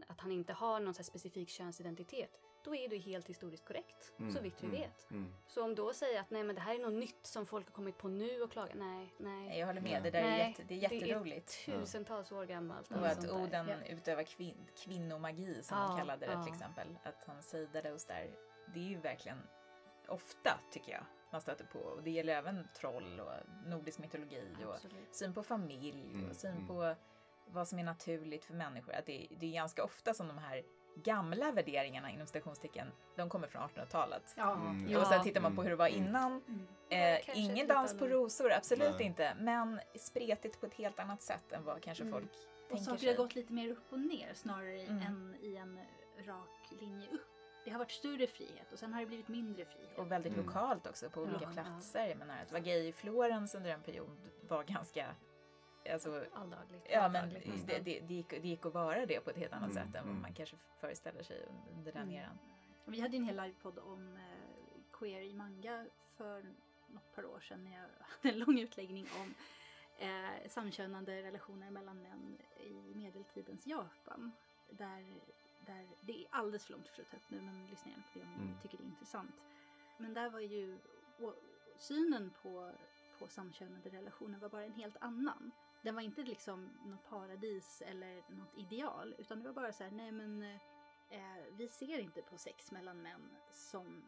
att han inte har någon så här specifik könsidentitet, då är det helt historiskt korrekt, Mm. så vitt vi Mm. vet. Mm. Så om då säger att nej men det här är något nytt som folk har kommit på nu och klagar, nej, nej. Nej, Jag håller med, det där är, Nej, jätte, det är jätteroligt. Det är tusentals år gammalt. Och allt att. Oden Ja. utövar kvin- kvinnomagi som Ja, de kallade det ja. till exempel. Att han sejdade och där. Det är ju verkligen ofta tycker jag man stöter på. Och det gäller även troll och nordisk mytologi och Absolut. syn på familj Mm, och syn mm. på vad som är naturligt för människor. Att det, det är ganska ofta som de här gamla värderingarna inom stationstecken, de kommer från 1800-talet. Ja, Mm. ja. Och sen tittar man på hur det var Mm. innan. Mm. Eh, kanske ingen dans på rosor, absolut Nej. inte. Men spretigt på ett helt annat sätt än vad kanske Mm. folk Och tänker saker sig. har gått lite mer upp och ner snarare Mm. än i en rak linje upp. Det har varit större frihet och sen har det blivit mindre frihet. Och väldigt Mm. lokalt också på olika Ja, platser. Jag menar att vara gay i Florens under en period var ganska... Alltså, Alldagligt. ja men alldagligt det, det, det, gick, det gick att vara det på ett helt annat Mm, sätt än vad mm. man kanske föreställer sig under den Mm. eran. Vi hade en hel livepodd om eh, queer i manga för något par år sedan när jag hade en lång utläggning om eh, samkönade relationer mellan män i medeltidens Japan. Där, där det är alldeles för långt för att ta upp nu men lyssna gärna på det om ni Mm. tycker det är intressant. Men där var ju synen på, på samkönade relationer var bara en helt annan. Den var inte liksom något paradis eller något ideal, utan det var bara så här, nej men eh, vi ser inte på sex mellan män som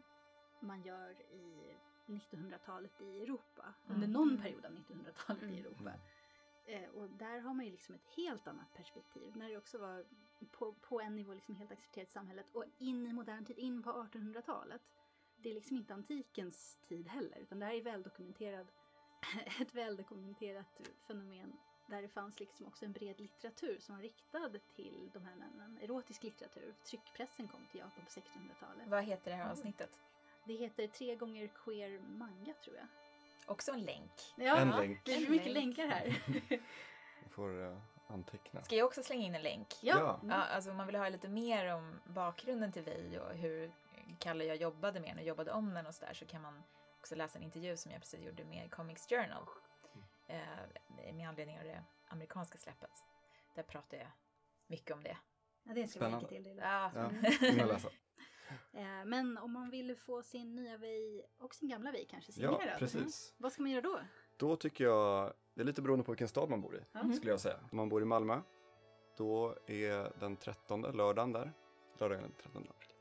man gör i 1900-talet i Europa, under Mm. någon period av 1900-talet i Mm. Europa. Eh, och där har man ju liksom ett helt annat perspektiv, när det också var på, på en nivå liksom helt accepterat i samhället och in i modern tid, in på 1800-talet. Det är liksom inte antikens tid heller, utan det här är väldokumenterad, ett väldokumenterat fenomen där det fanns liksom också en bred litteratur som var riktad till de här männen. Erotisk litteratur. Tryckpressen kom till Japan på 1600-talet. Vad heter det här avsnittet? Det heter Tre gånger queer manga tror jag. Också en länk. Ja, En länk. det En mycket länk. länkar här. Vi får eh, anteckna. Ska jag också slänga in en länk? Ja. Mm. Ja, alltså om man vill ha lite mer om bakgrunden till Vi och hur Kalle och jag jobbade med den och jobbade om den och sådär så kan man också läsa en intervju som jag precis gjorde med Comics Journal eh, med anledning av det amerikanska släppet. Där pratar jag mycket om det. Ja, det ska vi Spännande. till. Det Ja, Ja, läsa. Eh, Men om man vill få sin nya vi och sin gamla vi kanske Ja, signerad. precis. Vad ska man göra då? Då tycker jag, det är lite beroende på vilken stad man bor i, Ja. skulle jag säga. Om man bor i Malmö, då är den 13 lördagen där. Lördagen den 13 april.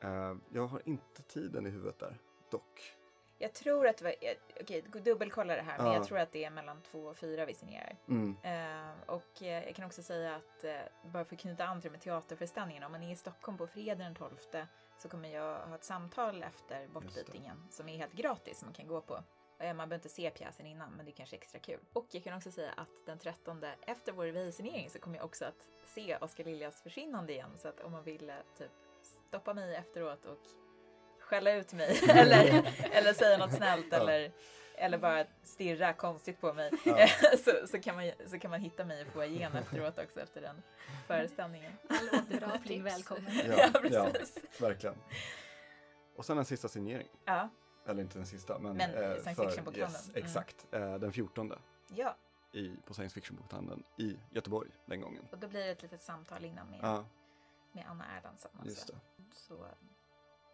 Eh, jag har inte tiden i huvudet där, dock. Jag tror att det var, okej, dubbelkolla det här, men Ja. jag tror att det är mellan två och fyra vi signerar. Mm. Eh, och eh, jag kan också säga att, eh, bara för att knyta an till med teaterföreställningen, om man är i Stockholm på fredag den 12 så kommer jag ha ett samtal efter bortbytingen som är helt gratis som man kan gå på. Eh, Man behöver inte se pjäsen innan, men det är kanske extra kul. Och jag kan också säga att den 13 efter vår revisionering så kommer jag också att se Oskar Liljas försvinnande igen. Så att om man vill typ stoppa mig efteråt och skälla ut mig eller, eller säga något snällt Ja. eller, eller bara stirra konstigt på mig Ja. så, så, kan man, så kan man hitta mig i foajén efteråt också efter den föreställningen. All återkoppling tips. välkommen. Ja, Ja, verkligen. Och sen en sista signering. Ja, Eller inte den sista, men, Men, eh, science för- fiction-bokhandeln. Yes, Mm. exakt. Eh, den 14 ja. i, på science fiction-bokhandeln i Göteborg den gången. och då blir det ett litet samtal innan med, Ja, med Anna Erlandsson. just det. Så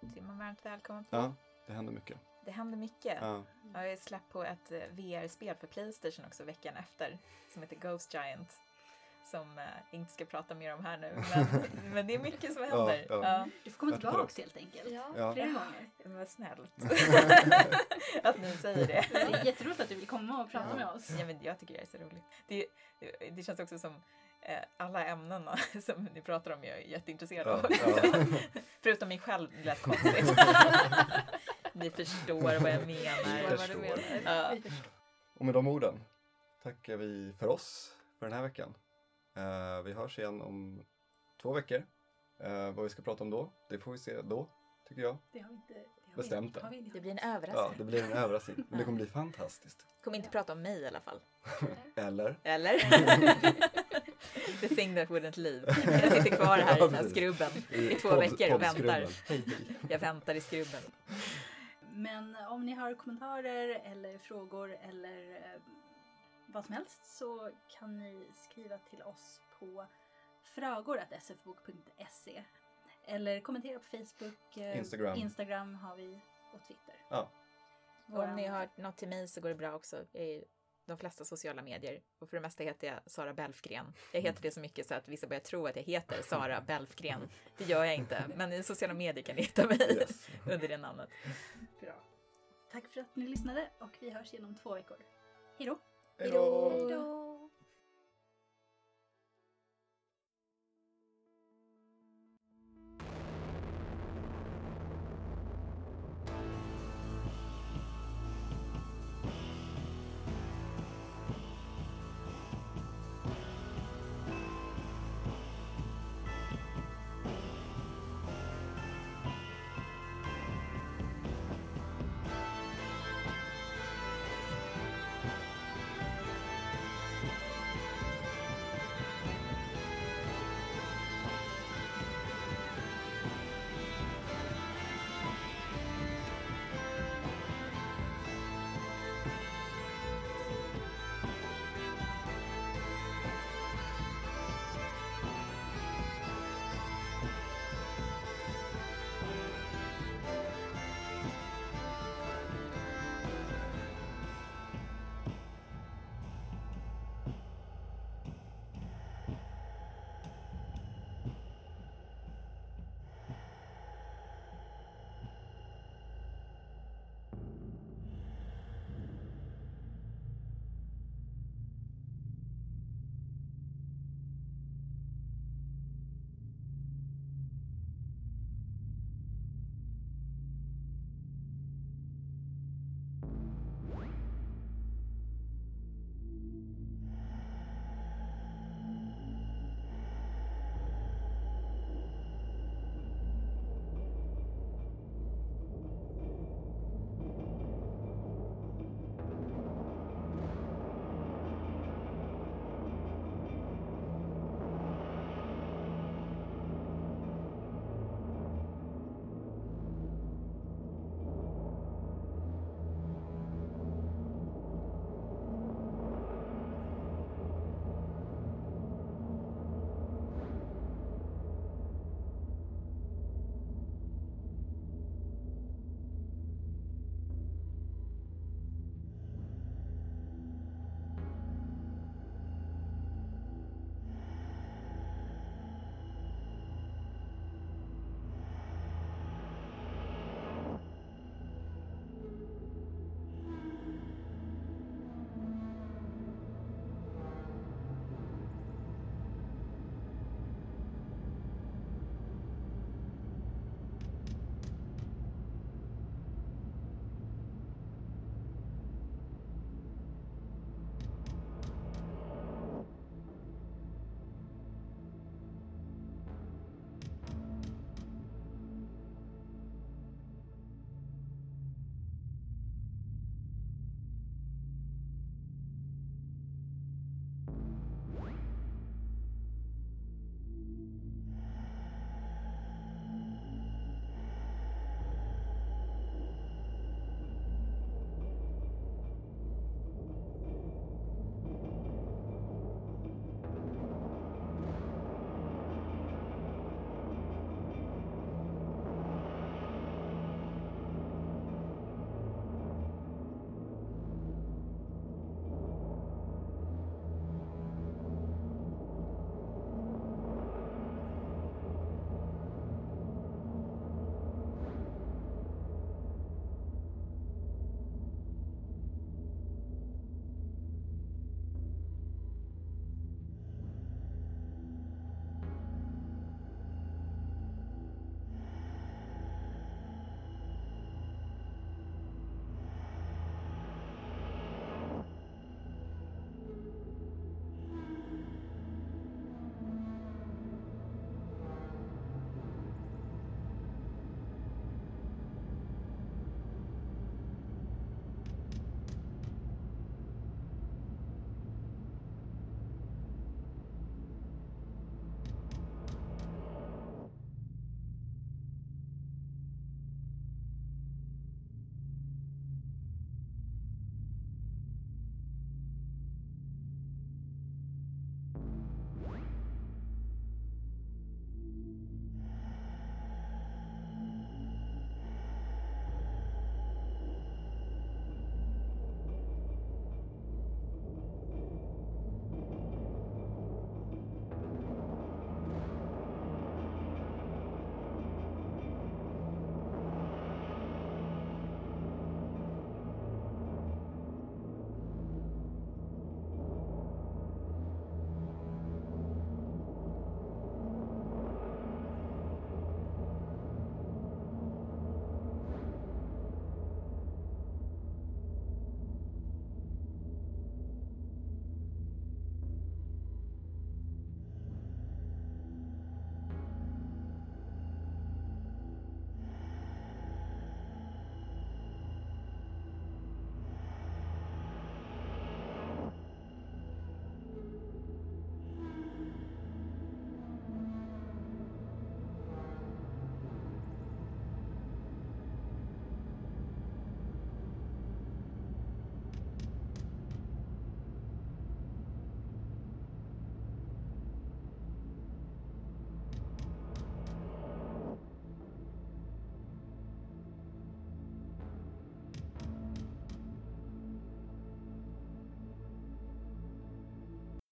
är man varmt välkommen på. Ja, det händer mycket. Det händer mycket. Ja. Jag släppt på ett eh, VR-spel för Playstation också veckan efter som heter Ghost Giant. Som eh, inte ska prata mer om här nu, men, men det är mycket som händer. ja. Ja. Du får komma Jag tycker tillbaks helt enkelt. Ja. Ja. Flera gånger. Vad snällt att ni säger det. Det är jätteroligt att du vill komma och prata Ja. med oss. Ja, men jag tycker det är så roligt. Det, det känns också som alla ämnena som ni pratar om är jag jätteintresserad Ja, av. ja. Förutom mig själv det lät konstigt. ni förstår vad jag menar. Förstår vad du förstår. menar. Ja. Och med de orden tackar vi för oss för den här veckan. Eh, vi hörs igen om två veckor. Eh, vad vi ska prata om då, det får vi se då, tycker jag. Det har vi inte det har Bestämt vi, det. har vi inte. Det blir en Ja, överraskning. det blir en överraskning, men det kommer bli fantastiskt. Kommer inte prata om mig i alla fall. Eller? Eller? The thing that wouldn't leave. Jag sitter kvar här i den här skrubben i två veckor och väntar. Jag väntar i skrubben. Men om ni har kommentarer eller frågor eller eh, vad som helst så kan ni skriva till oss på fragor.sfbok.se eller kommentera på Facebook, eh, Instagram. Instagram har vi och Twitter. Ja. Och om ni har något till mig så går det bra också. Jag är de flesta sociala medier. Och för det mesta heter jag Sara Belfgren. Jag heter det så mycket så att vissa börjar tro att jag heter Sara Belfgren. Det gör jag inte. Men i sociala medier kan ni hitta mig Yes. under det namnet. Bra. Tack för att ni lyssnade och vi hörs igen om två veckor. Hej då! Hej då! Hej då!